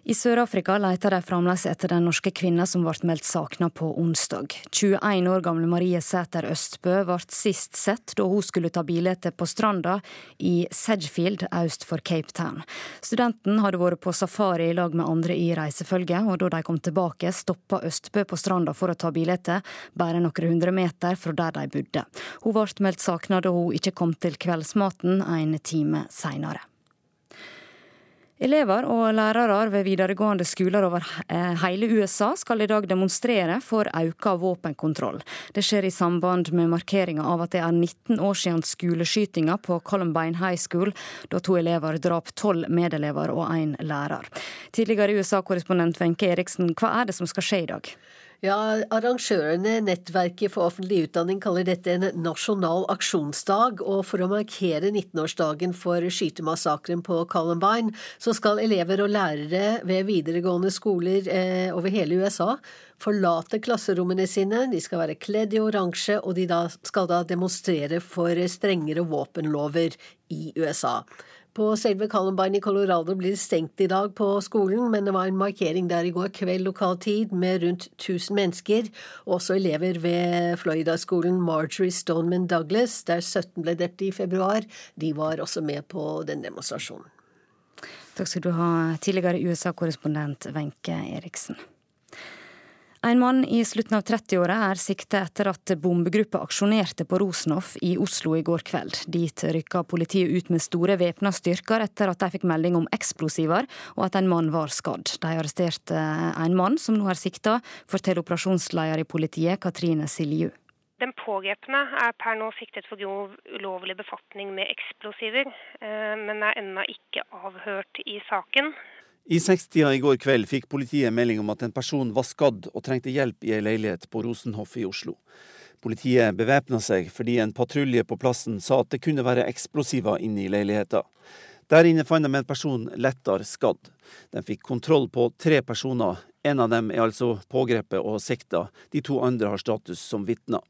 I Sør-Afrika leter de fremdeles etter den norske kvinna som ble meldt savna på onsdag. 21 år gamle Marie Sæter Østbø ble sist sett da hun skulle ta bilde på stranda i Sedgefield øst for Cape Town. Studenten hadde vært på safari i lag med andre i reisefølget, og da de kom tilbake, stoppa Østbø på stranda for å ta bilde, bare noen hundre meter fra der de bodde. Hun ble meldt savna da hun ikke kom til kveldsmaten en time seinere. Elever og lærere ved videregående skoler over eh, hele USA skal i dag demonstrere for økt våpenkontroll. Det skjer i samband med markeringa av at det er 19 år siden skoleskytinga på Columbine High School, da to elever drap tolv medelever og én lærer. Tidligere USA-korrespondent Wenche Eriksen, hva er det som skal skje i dag? Ja, Arrangørene, Nettverket for offentlig utdanning, kaller dette en nasjonal aksjonsdag. Og for å markere 19-årsdagen for skytemassakren på Columbine, så skal elever og lærere ved videregående skoler eh, over hele USA forlate klasserommene sine. De skal være kledd i oransje, og de da skal da demonstrere for strengere våpenlover i USA. På selve Columbine i Colorado blir det stengt i dag på skolen, men det var en markering der i går kveld lokal tid med rundt 1000 mennesker. Også elever ved Florida-skolen Marjorie Stoneman Douglas, der 17 ble drept i februar, de var også med på den demonstrasjonen. Takk skal du ha, tidligere USA-korrespondent Wenche Eriksen. En mann i slutten av 30-åra er sikta etter at bombegruppa aksjonerte på Rosenhoff i Oslo i går kveld. Dit rykka politiet ut med store væpna styrker etter at de fikk melding om eksplosiver og at en mann var skadd. De arresterte en mann som nå er sikta, forteller operasjonsleder i politiet Katrine Silju. Den pågrepne er per nå siktet for grov ulovlig befatning med eksplosiver, eh, men er ennå ikke avhørt i saken. I sekstida i går kveld fikk politiet melding om at en person var skadd og trengte hjelp i ei leilighet på Rosenhoff i Oslo. Politiet bevæpna seg fordi en patrulje på plassen sa at det kunne være eksplosiver inne i leiligheta. Der inne fant de en person lettere skadd. De fikk kontroll på tre personer. En av dem er altså pågrepet og sikta. De to andre har status som vitner.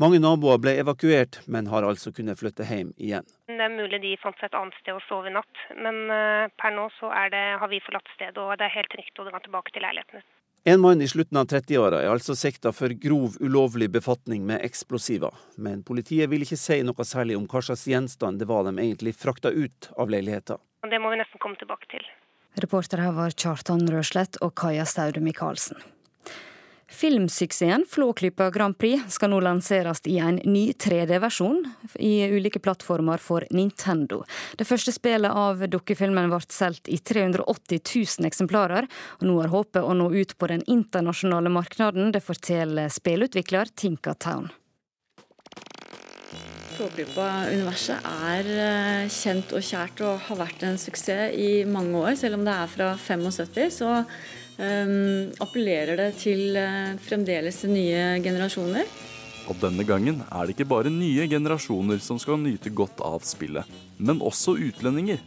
Mange naboer ble evakuert, men har altså kunnet flytte hjem igjen. Det er mulig de fant seg et annet sted å sove i natt, men uh, per nå så det, har vi forlatt stedet, og det er helt trygt å dra tilbake til leilighetene. En mann i slutten av 30-åra er altså sikta for grov ulovlig befatning med eksplosiver, men politiet vil ikke si noe særlig om hva slags gjenstand det var de egentlig frakta ut av leiligheta. Det må vi nesten komme tilbake til. Reportere her var Kjartan Røslett og Kaja Staude Michaelsen. Filmsuksessen Flåklypa Grand Prix skal nå lanseres i en ny 3D-versjon i ulike plattformer for Nintendo. Det første spillet av dukkefilmen ble solgt i 380 000 eksemplarer, og nå er håpet å nå ut på den internasjonale markedet. Det forteller spillutvikler Tinka Town. Flåklypa-universet er eh, kjent og kjært og har vært en suksess i mange år. Selv om det er fra 75, så appellerer det til uh, fremdeles nye generasjoner. Og denne gangen er det ikke bare nye generasjoner som skal nyte godt av spillet, men også utlendinger.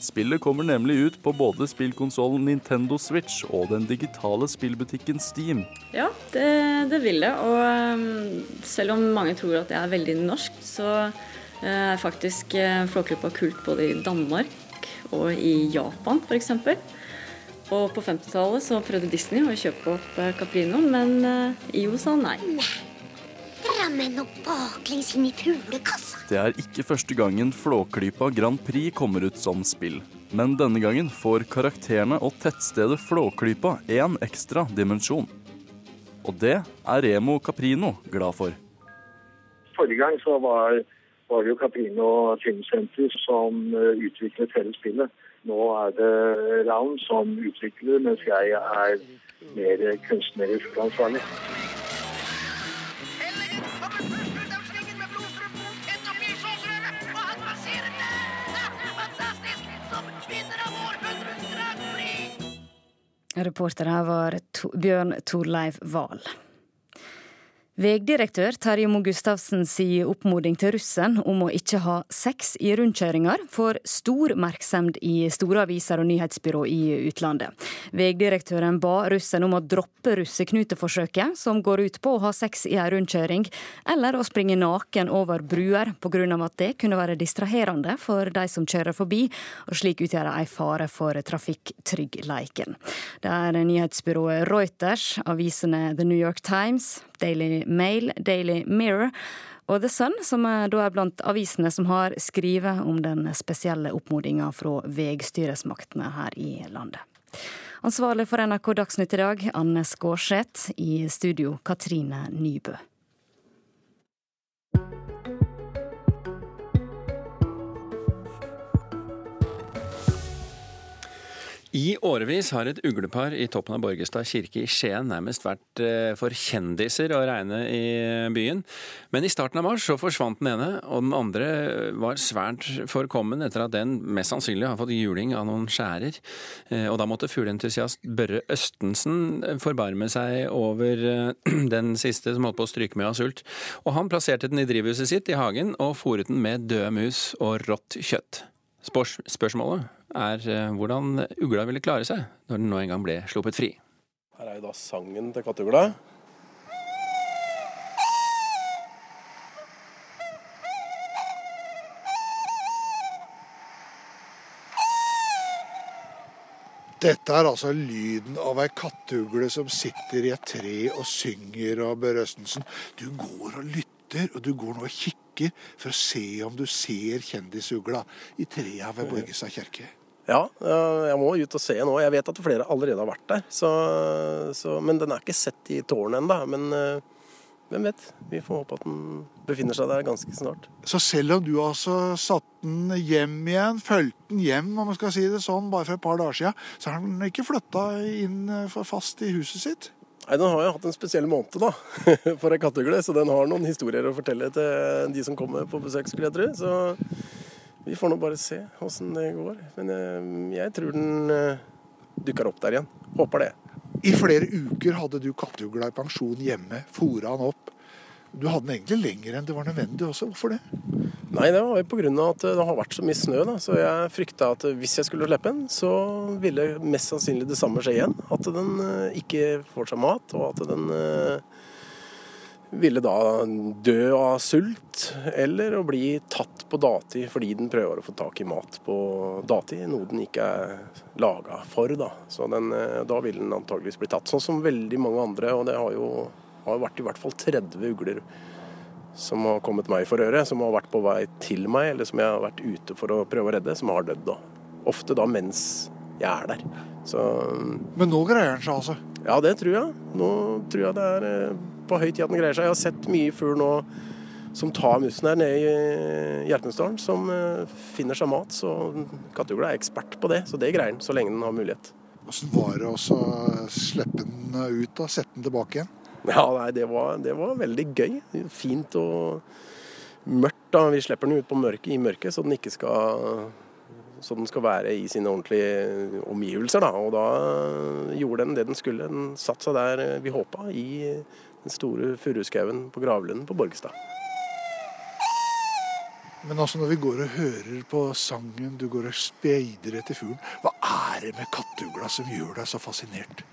Spillet kommer nemlig ut på både spillkonsollen Nintendo Switch og den digitale spillbutikken Steam. Ja, det, det vil det. Og um, selv om mange tror at det er veldig norsk, så uh, er faktisk uh, Flåklypa kult både i Danmark og i Japan f.eks. Og på 50-tallet så prøvde Disney å kjøpe opp uh, Caprino, men uh, IO sa nei. Drammen og baklengs inn i fuglekassa. Det er ikke første gangen Flåklypa Grand Prix kommer ut som spill. Men denne gangen får karakterene og tettstedet Flåklypa en ekstra dimensjon. Og det er Remo Caprino glad for. Forrige gang så var, var det jo Caprino Filmsenter som uh, utviklet hele spillet. Nå er det Ravn som utvikler, mens jeg er mer kunstnerisk ansvarlig. Reporter her var Bjørn Torleiv Wahl. Vegdirektør Terje Moe Gustavsen sier oppmoding til russen om å ikke ha sex i rundkjøringer får stor merksemd i store aviser og nyhetsbyrå i utlandet. Vegdirektøren ba russen om å droppe russeknuteforsøket, som går ut på å ha sex i ei rundkjøring, eller å springe naken over bruer, pga. at det kunne være distraherende for de som kjører forbi, og slik utgjøre ei fare for trafikktryggleiken. Det er nyhetsbyrået Reuters, avisene The New York Times, Daily Mail, Daily Mirror og The Sun, som da er blant avisene som har skrevet om den spesielle oppmodinga fra vegstyresmaktene her i landet. Ansvarlig for NRK Dagsnytt i dag, Anne Skårseth. I studio, Katrine Nybø. I årevis har et uglepar i toppen av Borgestad kirke i Skien nærmest vært eh, for kjendiser å regne i byen. Men i starten av mars så forsvant den ene, og den andre var svært forkommen etter at den mest sannsynlig har fått juling av noen skjærer. Eh, og da måtte fugleentusiast Børre Østensen forbarme seg over eh, den siste som holdt på å stryke med av sult. Og han plasserte den i drivhuset sitt i hagen og fòret den med døde mus og rått kjøtt. Spørsmålet er eh, hvordan ugla ville klare seg når den nå en gang ble sluppet fri. Her er jo da sangen til kattugla. Dette er altså lyden av ei kattugle som sitter i et tre og synger. og Børre Østensen, du går og lytter, og du går nå og kikker for å se om du ser kjendisugla i trea ved Borgestad kirke. Ja, jeg må ut og se nå. Jeg vet at flere allerede har vært der. Så, så, men den er ikke sett i tårnet ennå. Men eh, hvem vet? Vi får håpe at den befinner seg der ganske snart. Så selv om du altså satte den hjem igjen, fulgte den hjem om man skal si det sånn, bare for et par dager siden, så har den ikke flytta inn eh, for fast i huset sitt? Nei, Den har jo hatt en spesiell måned da, for ei kattugle, så den har noen historier å fortelle til de som kommer på besøk, skulle jeg tro. Så vi får nå bare se åssen det går. Men jeg, eh, jeg tror den uh, dukker opp der igjen. Håper det. I flere uker hadde du katteugla i pensjon hjemme, fora han opp. Du hadde den egentlig lenger enn det var nødvendig også. Hvorfor det? Nei, det var pga. at det har vært så mye snø. da, Så jeg frykta at hvis jeg skulle slippe den, så ville mest sannsynlig det samme skje igjen. At den ikke får seg mat, og at den ville da dø av sult, eller å bli tatt på dati fordi den prøver å få tak i mat på dati, noe den ikke er laga for. Da Så den, eh, da vil den antageligvis bli tatt. Sånn som veldig mange andre, og det har jo har vært i hvert fall 30 ugler som har kommet meg for øre, som har vært på vei til meg, eller som jeg har vært ute for å prøve å redde, som har dødd. da. Ofte da mens jeg er der. Så, Men nå greier den seg altså? Ja, det tror jeg. Nå tror jeg det er eh, på høy tid at den greier seg. Jeg har sett mye fugl nå som tar musen her nede i Hjertensdalen, som eh, finner seg mat. Så kattugla er ekspert på det, så det greier den så lenge den har mulighet. Hvordan var det å slippe den ut, og Sette den tilbake igjen? Ja, nei, det var, det var veldig gøy. Fint og mørkt. da. Vi slipper den ut på mørket, i mørket, så den ikke skal så den skal være i sine ordentlige omgivelser. Da. Og da gjorde den det den skulle. Den satte seg der vi håpa, i den store furuskauen på gravlunden på Borgestad. Men altså når vi går og hører på sangen, du går og speider etter fuglen, hva er det med kattugla som gjør deg så fascinert?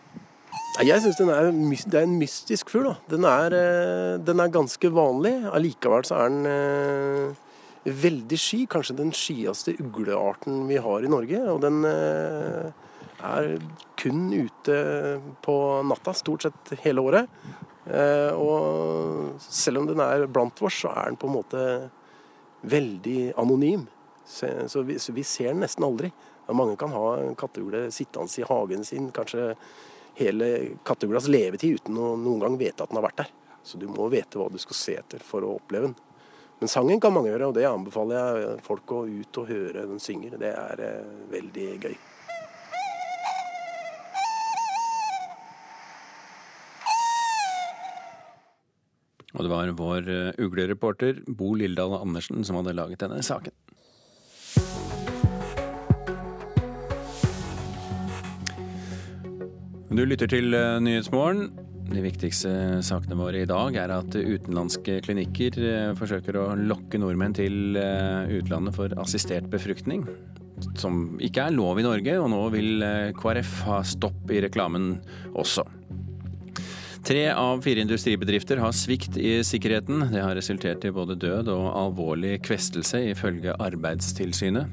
Jeg syns er, det er en mystisk fugl. Den eh, den er ganske vanlig. Allikevel så er den eh, veldig sky. Kanskje den skyeste uglearten vi har i Norge. Og den eh, er kun ute på natta stort sett hele året. Eh, og selv om den er blant oss, så er den på en måte veldig anonym. Så vi, så vi ser den nesten aldri. Mange kan ha en katteugle sittende i hagen sin kanskje hele katteuglas levetid uten å noen gang vite at den har vært der. Så du må vite hva du skal se etter for å oppleve den. Men sangen kan mange gjøre, og det anbefaler jeg folk å ut og høre den synger. Det er eh, veldig gøy. Og det var vår eh, uglereporter Bo Lildal Andersen som hadde laget denne saken. Du lytter til eh, Nyhetsmorgen. De viktigste sakene våre i dag er at utenlandske klinikker eh, forsøker å lokke nordmenn til utlandet for assistert befruktning. Som ikke er lov i Norge, og nå vil KrF ha stopp i reklamen også. Tre av fire industribedrifter har svikt i sikkerheten. Det har resultert i både død og alvorlig kvestelse, ifølge Arbeidstilsynet.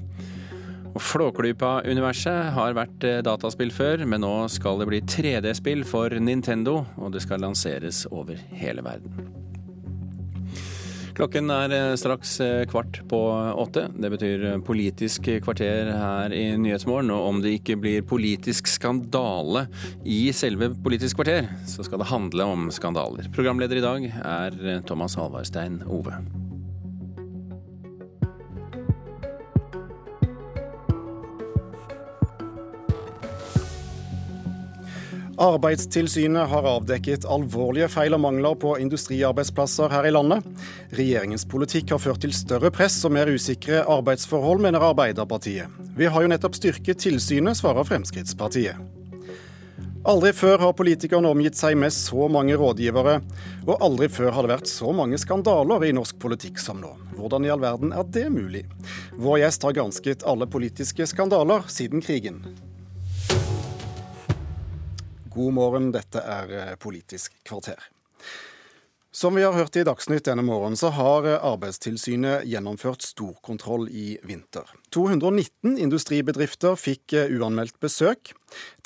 Flåklypa-universet har vært eh, dataspill før, men nå skal det bli 3D-spill for Nintendo, og det skal lanseres over hele verden. Klokken er eh, straks eh, kvart på åtte. Det betyr eh, politisk kvarter her i Nyhetsmorgen. Og om det ikke blir politisk skandale i selve Politisk kvarter, så skal det handle om skandaler. Programleder i dag er Thomas Halvarstein Ove. Arbeidstilsynet har avdekket alvorlige feil og mangler på industriarbeidsplasser her i landet. Regjeringens politikk har ført til større press og mer usikre arbeidsforhold, mener Arbeiderpartiet. Vi har jo nettopp styrket tilsynet, svarer Fremskrittspartiet. Aldri før har politikerne omgitt seg med så mange rådgivere, og aldri før har det vært så mange skandaler i norsk politikk som nå. Hvordan i all verden er det mulig? Vår gjest har gransket alle politiske skandaler siden krigen. God morgen, dette er eh, Politisk kvarter. Som vi har hørt i Dagsnytt denne morgenen, så har eh, Arbeidstilsynet gjennomført storkontroll i vinter. 219 industribedrifter fikk eh, uanmeldt besøk.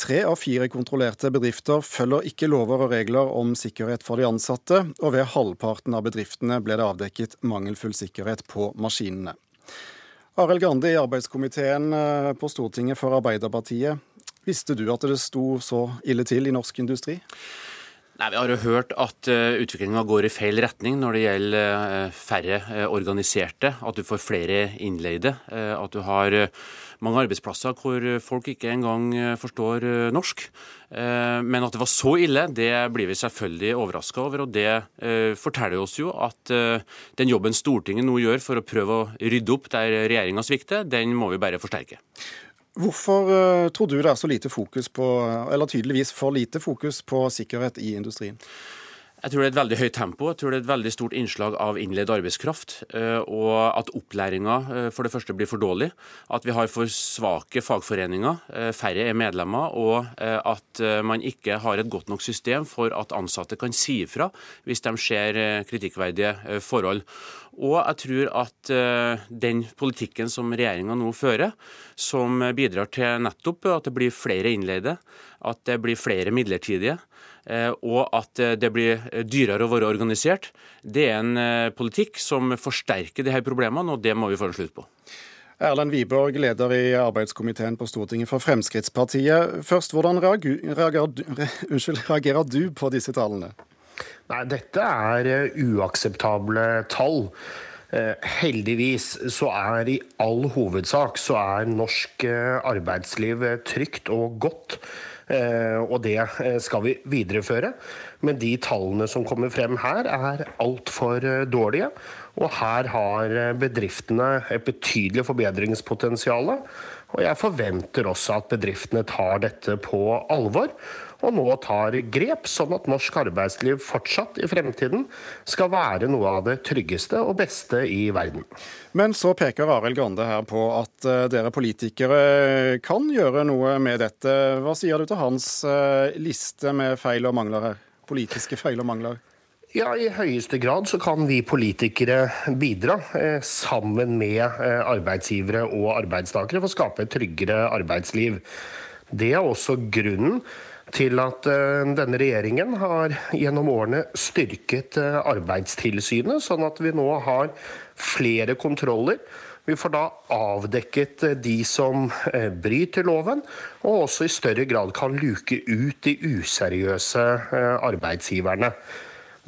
Tre av fire kontrollerte bedrifter følger ikke lover og regler om sikkerhet for de ansatte, og ved halvparten av bedriftene ble det avdekket mangelfull sikkerhet på maskinene. Arild Grande i arbeidskomiteen på Stortinget for Arbeiderpartiet. Visste du at det sto så ille til i norsk industri? Nei, Vi har jo hørt at uh, eh, utviklinga går i feil retning når det gjelder uh, færre uh, organiserte, at du får flere innleide. at du har mange arbeidsplasser hvor folk ikke engang forstår norsk. Men at det var så ille, det blir vi selvfølgelig overraska over. Og det forteller oss jo at den jobben Stortinget nå gjør for å prøve å rydde opp der regjeringa svikter, den må vi bare forsterke. Hvorfor uh, tror du det er så lite fokus på, eller tydeligvis for lite fokus på sikkerhet i industrien? Jeg tror det er et veldig høyt tempo. Jeg tror det er et veldig stort innslag av innleid arbeidskraft. Eh, og at opplæringa eh, for det første blir for dårlig. At vi har for svake fagforeninger, færre er medlemmer. Og at man ikke har et godt nok system for at ansatte kan si ifra hvis de ser kritikkverdige forhold. Og jeg tror at eh, den politikken som regjeringa nå fører, som bidrar til nettopp at det blir flere innleide, at det blir flere midlertidige, eh, og at det blir dyrere å være organisert, det er en eh, politikk som forsterker disse problemene, og det må vi få en slutt på. Erlend Wiborg, leder i arbeidskomiteen på Stortinget for Fremskrittspartiet. Først, hvordan reagerer du, unnskyld, reagerer du på disse tallene? Nei, Dette er eh, uakseptable tall. Eh, heldigvis så er i all hovedsak så er norsk eh, arbeidsliv trygt og godt. Og det skal vi videreføre. Men de tallene som kommer frem her, er altfor dårlige. Og her har bedriftene et betydelig forbedringspotensial. Og jeg forventer også at bedriftene tar dette på alvor. Og nå tar grep, sånn at norsk arbeidsliv fortsatt i fremtiden skal være noe av det tryggeste og beste i verden. Men så peker Arild Grande her på at eh, dere politikere kan gjøre noe med dette. Hva sier du til hans eh, liste med feil og mangler her? Politiske feil og mangler? Ja, I høyeste grad så kan vi politikere bidra eh, sammen med eh, arbeidsgivere og arbeidstakere for å skape et tryggere arbeidsliv. Det er også grunnen til at eh, denne regjeringen har gjennom årene styrket eh, Arbeidstilsynet, sånn at vi nå har flere kontroller. Vi får da avdekket eh, de som bryter loven, og også i større grad kan luke ut de useriøse arbeidsgiverne.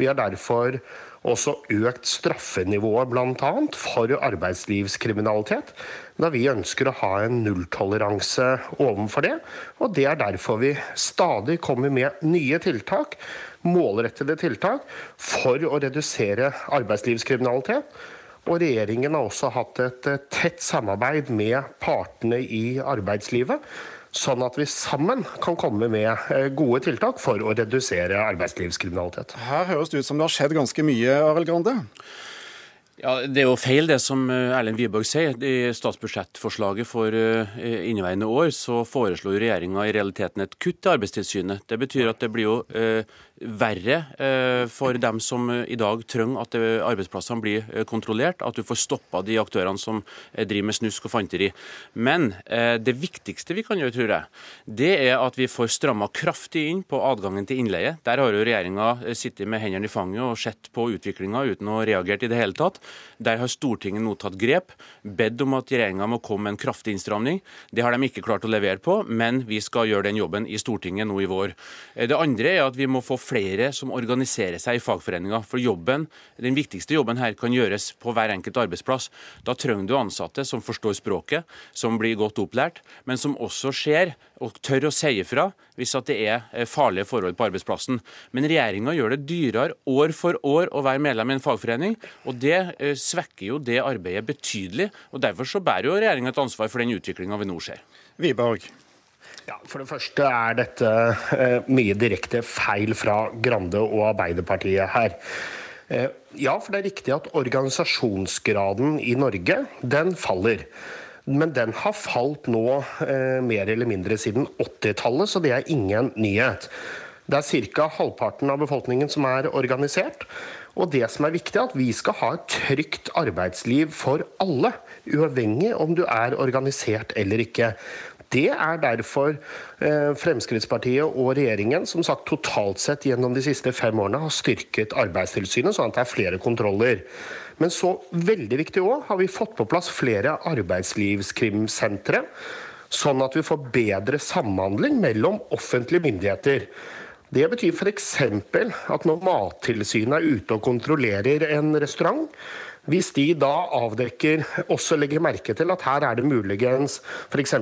Vi har derfor også økt straffenivået bl.a. for arbeidslivskriminalitet, da vi ønsker å ha en nulltoleranse overfor det. Og det er derfor vi stadig kommer med nye tiltak, målrettede tiltak, for å redusere arbeidslivskriminalitet. Og regjeringen har også hatt et tett samarbeid med partene i arbeidslivet sånn at vi sammen kan komme med eh, gode tiltak for å redusere arbeidslivskriminalitet. Her høres det ut som det har skjedd ganske mye, Arild Grande? Ja, Det er jo feil det som eh, Erlend Wiborg sier. I statsbudsjettforslaget for eh, inneværende år så foreslo regjeringa i realiteten et kutt til Arbeidstilsynet. Det betyr at det blir jo verre eh, for dem som eh, i dag trenger at eh, arbeidsplassene blir kontrollert, at du får stoppa de aktørene som driver med snusk og fanteri. Men det viktigste vi kan gjøre, tror jeg, det er at vi får stramma kraftig inn på adgangen til innleie. Der har jo regjeringa sittet med hendene i fanget og sett på utviklinga uten å ha reagert i det hele tatt. Der har Stortinget nå tatt grep, bedt om at regjeringa må komme med en kraftig innstramning. Det har de ikke klart å levere på, men vi skal gjøre den jobben i Stortinget nå i vår. Det andre er at vi må få flere som organiserer seg i fagforeninger. For jobben, den viktigste jobben her kan gjøres på hver enkelt arbeidsplass. Da trenger du ansatte som forstår språket, som blir godt opplært, men som også ser og tør å si ifra hvis at det er eh, farlige forhold på arbeidsplassen. Men regjeringa gjør det dyrere år for år å være medlem i en fagforening, og det eh, svekker jo det arbeidet betydelig. og Derfor så bærer jo regjeringa et ansvar for den utviklinga vi nå ser. Viborg. Ja, For det første er dette eh, mye direkte feil fra Grande og Arbeiderpartiet her. Eh, ja, for det er riktig at organisasjonsgraden i Norge, den faller. Men den har falt nå eh, mer eller mindre siden 80-tallet, så det er ingen nyhet. Det er ca. halvparten av befolkningen som er organisert. Og det som er viktig, er at vi skal ha et trygt arbeidsliv for alle. Uavhengig om du er organisert eller ikke. Det er derfor eh, Fremskrittspartiet og regjeringen som sagt totalt sett gjennom de siste fem årene har styrket Arbeidstilsynet, sånn at det er flere kontroller. Men så veldig viktig òg har vi fått på plass flere arbeidslivskrimsentre. Sånn at vi får bedre samhandling mellom offentlige myndigheter. Det betyr f.eks. at når Mattilsynet er ute og kontrollerer en restaurant, hvis de da avdekker, også legger merke til at her er det muligens f.eks.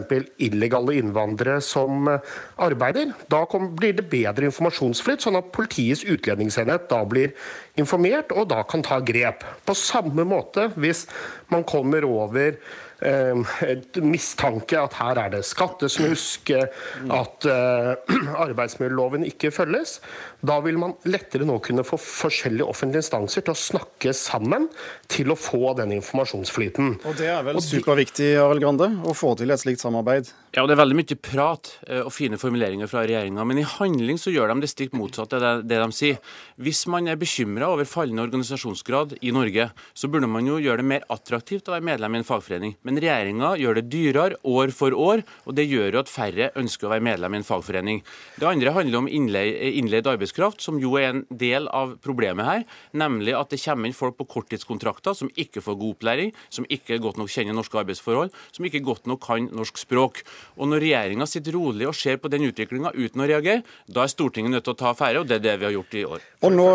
illegale innvandrere som eh, arbeider, da blir det bedre informasjonsflyt, sånn at Politiets utlendingsenhet da blir informert og da kan ta grep. På samme måte hvis man kommer over Ehm, et mistanke at her er det skattesnusk, at uh, arbeidsmiljøloven ikke følges. Da vil man lettere nå kunne få forskjellige offentlige instanser til å snakke sammen til å få den informasjonsflyten. Og Det er vel superviktig Arild Grande, å få til et slikt samarbeid? Ja, og Det er veldig mye prat eh, og fine formuleringer fra regjeringa, men i handling så gjør de det stikk motsatte av det, det de sier. Hvis man er bekymra over fallende organisasjonsgrad i Norge, så burde man jo gjøre det mer attraktivt å være medlem i en fagforening Men regjeringa gjør det dyrere år for år, og det gjør jo at færre ønsker å være medlem i en fagforening. Det andre handler om innleid arbeidskraft, som jo er en del av problemet her. Nemlig at det kommer inn folk på korttidskontrakter som ikke får god opplæring, som ikke godt nok kjenner norske arbeidsforhold, som ikke godt nok kan norsk språk. Og Når regjeringa sitter rolig og ser på den utviklinga uten å reagere, da er Stortinget nødt til å ta affære, og det er det vi har gjort i år. Og nå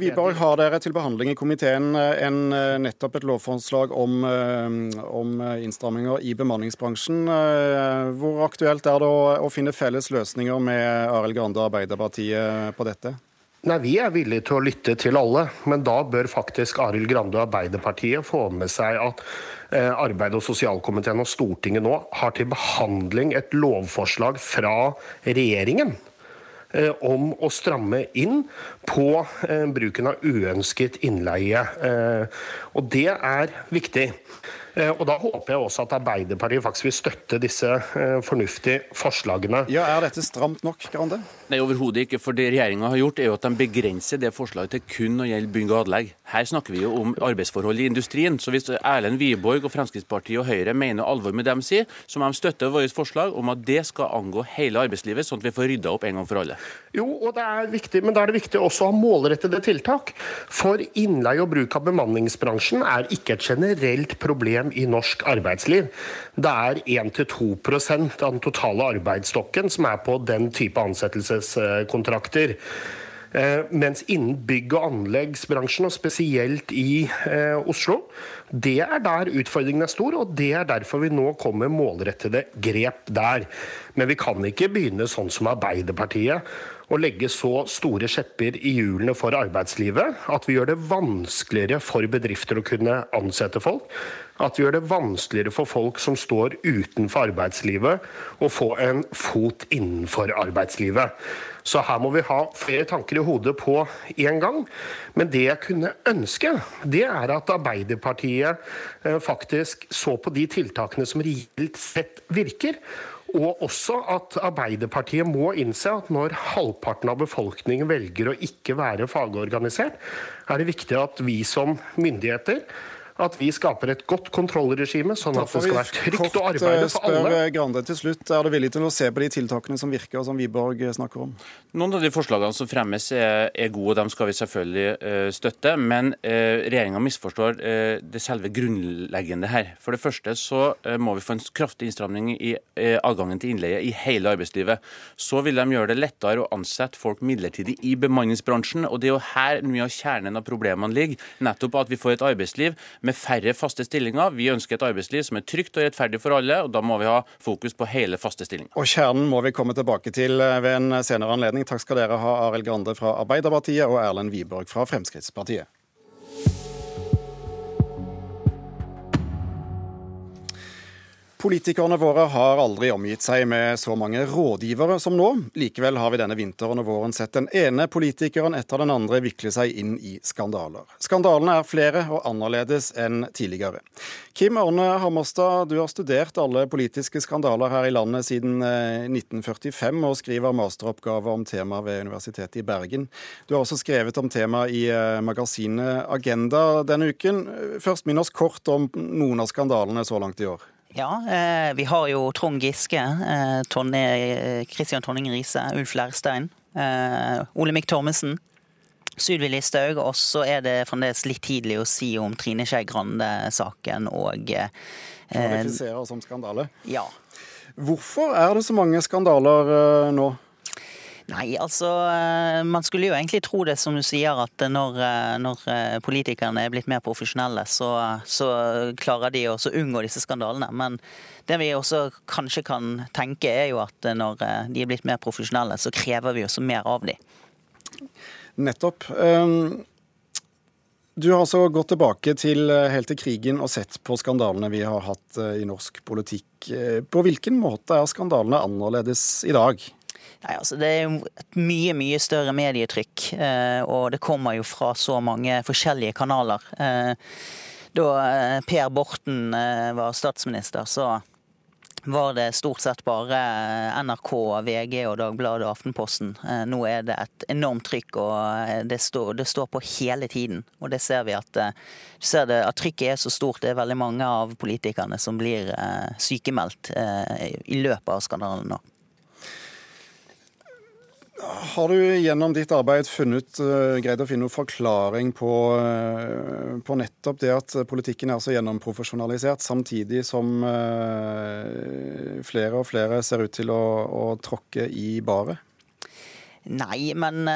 Wiborg, har dere til behandling i komiteen en, nettopp et lovforslag om, om innstramminger i bemanningsbransjen. Hvor aktuelt er det å, å finne felles løsninger med Arild Grande og Arbeiderpartiet på dette? Nei, Vi er villige til å lytte til alle, men da bør faktisk Arild Grande og Arbeiderpartiet få med seg at eh, arbeid- og sosialkomiteen og Stortinget nå har til behandling et lovforslag fra regjeringen eh, om å stramme inn på eh, bruken av uønsket innleie. Og det er viktig. Og Da håper jeg også at Arbeiderpartiet faktisk vil støtte disse fornuftige forslagene. Ja, Er dette stramt nok, Grande? Nei, overhodet ikke. For det regjeringa har gjort, er jo at de begrenser det forslaget til kun å gjelde bygg og anlegg. Her snakker vi jo om arbeidsforhold i industrien. Så hvis Erlend Wiborg og Fremskrittspartiet og Høyre mener alvor med det de sier, så må de støtte vårt forslag om at det skal angå hele arbeidslivet, sånn at vi får rydda opp en gang for alle. Jo, og det er viktig, men da er det viktig også å ha målrettede tiltak. For innleie og bruk av bemanningsbransjen er ikke et generelt problem i norsk arbeidsliv. Det er 1-2 av den totale arbeidsstokken som er på den type ansettelseskontrakter. Eh, mens innen bygg- og anleggsbransjen, og spesielt i eh, Oslo, det er der utfordringen er stor, og det er derfor vi nå kommer målrettede grep der. Men vi kan ikke begynne sånn som Arbeiderpartiet å legge så store skjepper i hjulene for arbeidslivet at vi gjør det vanskeligere for bedrifter å kunne ansette folk. At vi gjør det vanskeligere for folk som står utenfor arbeidslivet, å få en fot innenfor arbeidslivet. Så her må vi ha flere tanker i hodet på én gang. Men det jeg kunne ønske, det er at Arbeiderpartiet eh, faktisk så på de tiltakene som reelt sett virker. Og også at Arbeiderpartiet må innse at når halvparten av befolkningen velger å ikke være fagorganisert, er det viktig at vi som myndigheter at vi skaper et godt kontrollregime, sånn at det skal være trygt å arbeide for alle. Spør Grande til slutt, Er du villig til å se på de tiltakene som virker, og som Wiborg snakker om? Noen av de forslagene som fremmes er, er gode, og dem skal vi selvfølgelig støtte. Men eh, regjeringa misforstår det selve grunnleggende her. For det første så må vi få en kraftig innstramning i adgangen til innleie i hele arbeidslivet. Så vil de gjøre det lettere å ansette folk midlertidig i bemanningsbransjen. og Det er jo her mye av kjernen av problemene ligger. Nettopp at vi får et arbeidsliv med færre faste stillinger. Vi ønsker et arbeidsliv som er trygt og rettferdig for alle, og da må vi ha fokus på hele faste stillinger. Og Kjernen må vi komme tilbake til eh, ved en senere anledning. Takk skal dere ha, Arild Grande fra Arbeiderpartiet og Erlend Wiborg fra Fremskrittspartiet. Politikerne våre har aldri omgitt seg med så mange rådgivere som nå. Likevel har vi denne vinteren og våren sett den ene politikeren etter den andre vikle seg inn i skandaler. Skandalene er flere og annerledes enn tidligere. Kim Arne Hammerstad, du har studert alle politiske skandaler her i landet siden 1945 eh, og skriver masteroppgave om temaet ved Universitetet i Bergen. Du har også skrevet om temaet i eh, magasinet Agenda denne uken. Først minn oss kort om noen av skandalene så langt i år. Ja, eh, vi har jo Trond Giske, eh, Christian Tonning Riise, Ulf Lærstein, eh, Olemic Thommessen, Sylvi Listhaug. Og så er det fremdeles litt tidlig å si om Trine Skei Grande-saken og eh, Kvalifiserer som skandale? Ja. Hvorfor er det så mange skandaler eh, nå? Nei, altså eh, man skulle jo egentlig tro det som du sier, at når, eh, når eh, politikerne er blitt mer profesjonelle, så, så klarer de å unngå disse skandalene. Men det vi også kanskje kan tenke, er jo at når de er blitt mer profesjonelle, så krever vi også mer av dem. Nettopp. Ehm, du har altså gått tilbake til helt til krigen og sett på skandalene vi har hatt i norsk politikk. På hvilken måte er skandalene annerledes i dag? Nei, altså Det er jo et mye mye større medietrykk, eh, og det kommer jo fra så mange forskjellige kanaler. Eh, da eh, Per Borten var statsminister, så var det stort sett bare NRK, VG og Dagbladet og Aftenposten. Nå er det et enormt trykk, og det står, det står på hele tiden. Og det ser vi at, ser det, at, trykket er så stort. Det er veldig mange av politikerne som blir sykemeldt i løpet av skandalen nå. Har du gjennom ditt arbeid funnet, uh, greid å finne noen forklaring på, uh, på, nettopp det at politikken er så gjennomprofesjonalisert, samtidig som uh, flere og flere ser ut til å, å tråkke i baret? Nei, men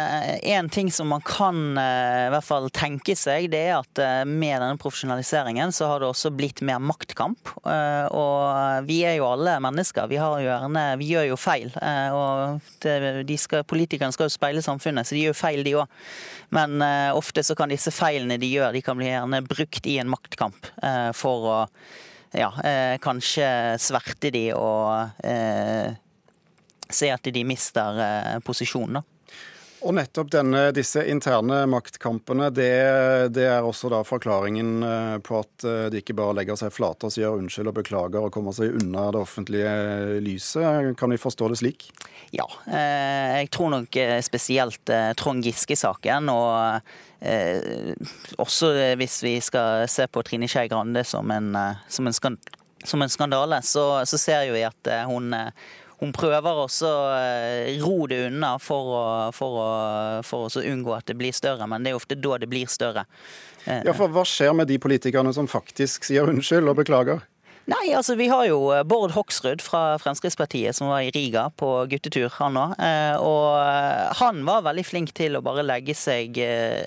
én uh, ting som man kan uh, i hvert fall tenke seg, det er at uh, med denne profesjonaliseringen så har det også blitt mer maktkamp. og vi er jo alle mennesker. Vi, gjerne, vi gjør jo feil. og de skal, Politikerne skal jo speile samfunnet, så de gjør jo feil, de òg. Men ofte så kan disse feilene de gjør, de kan bli gjerne brukt i en maktkamp for å ja, kanskje sverte de og se at de mister eh, posisjonen. Og nettopp denne, disse interne maktkampene, det, det, er også da forklaringen eh, på at eh, de ikke bare legger seg flate og sier unnskyld og beklager og kommer seg unna det offentlige lyset. Kan vi forstå det slik? Ja, jeg tror nok spesielt Trond Giske-saken. og også hvis vi skal se på Trine Skei Grande som en, som en, som en skandale, så, så, ser vi at hun hun prøver også å eh, ro det unna for å, for, å, for å unngå at det blir større, men det er ofte da det blir større. Eh, ja, for Hva skjer med de politikerne som faktisk sier unnskyld og beklager? Nei, altså Vi har jo eh, Bård Hoksrud fra Fremskrittspartiet som var i Riga på guttetur, han òg. Og han var veldig flink til å bare legge seg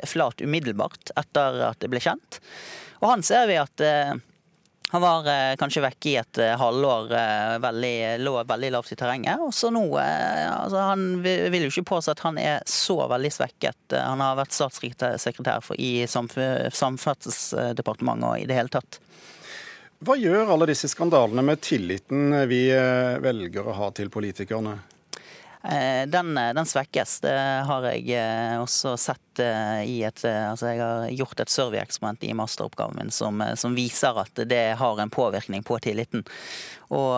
flat umiddelbart etter at det ble kjent. Og han ser vi at han var eh, kanskje vekke i et eh, halvår, eh, veldig, lå veldig lavt i terrenget. Og så nå eh, altså Han vil jo ikke påstå at han er så veldig svekket. Han har vært statssekretær i Samferdselsdepartementet og i det hele tatt. Hva gjør alle disse skandalene med tilliten vi eh, velger å ha til politikerne? Eh, den, eh, den, svekkes. Det har jeg eh, også sett i et Altså jeg har gjort et survey-eksperiment i masteroppgaven min som, som, viser at det har en påvirkning på tilliten. Og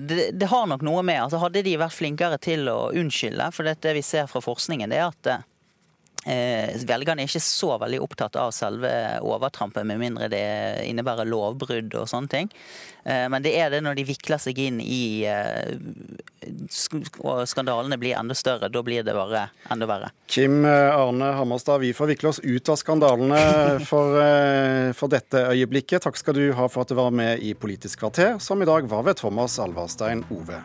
det, det har nok noe med altså Hadde de vært flinkere til å unnskylde, for det, vi ser fra forskningen, det er at velgerne er ikke så veldig opptatt av selve overtrampet, med mindre det innebærer lovbrudd og sånne ting. Eh, men det er det når de vikler seg inn i eh, og skandalene blir enda større. Da blir det bare enda verre. Kim Arne Hammerstad, vi får vikle oss ut av skandalene for, for dette øyeblikket. Takk skal du ha for at du var med i Politisk kvarter, som i dag var ved Thomas Alvarstein Ove.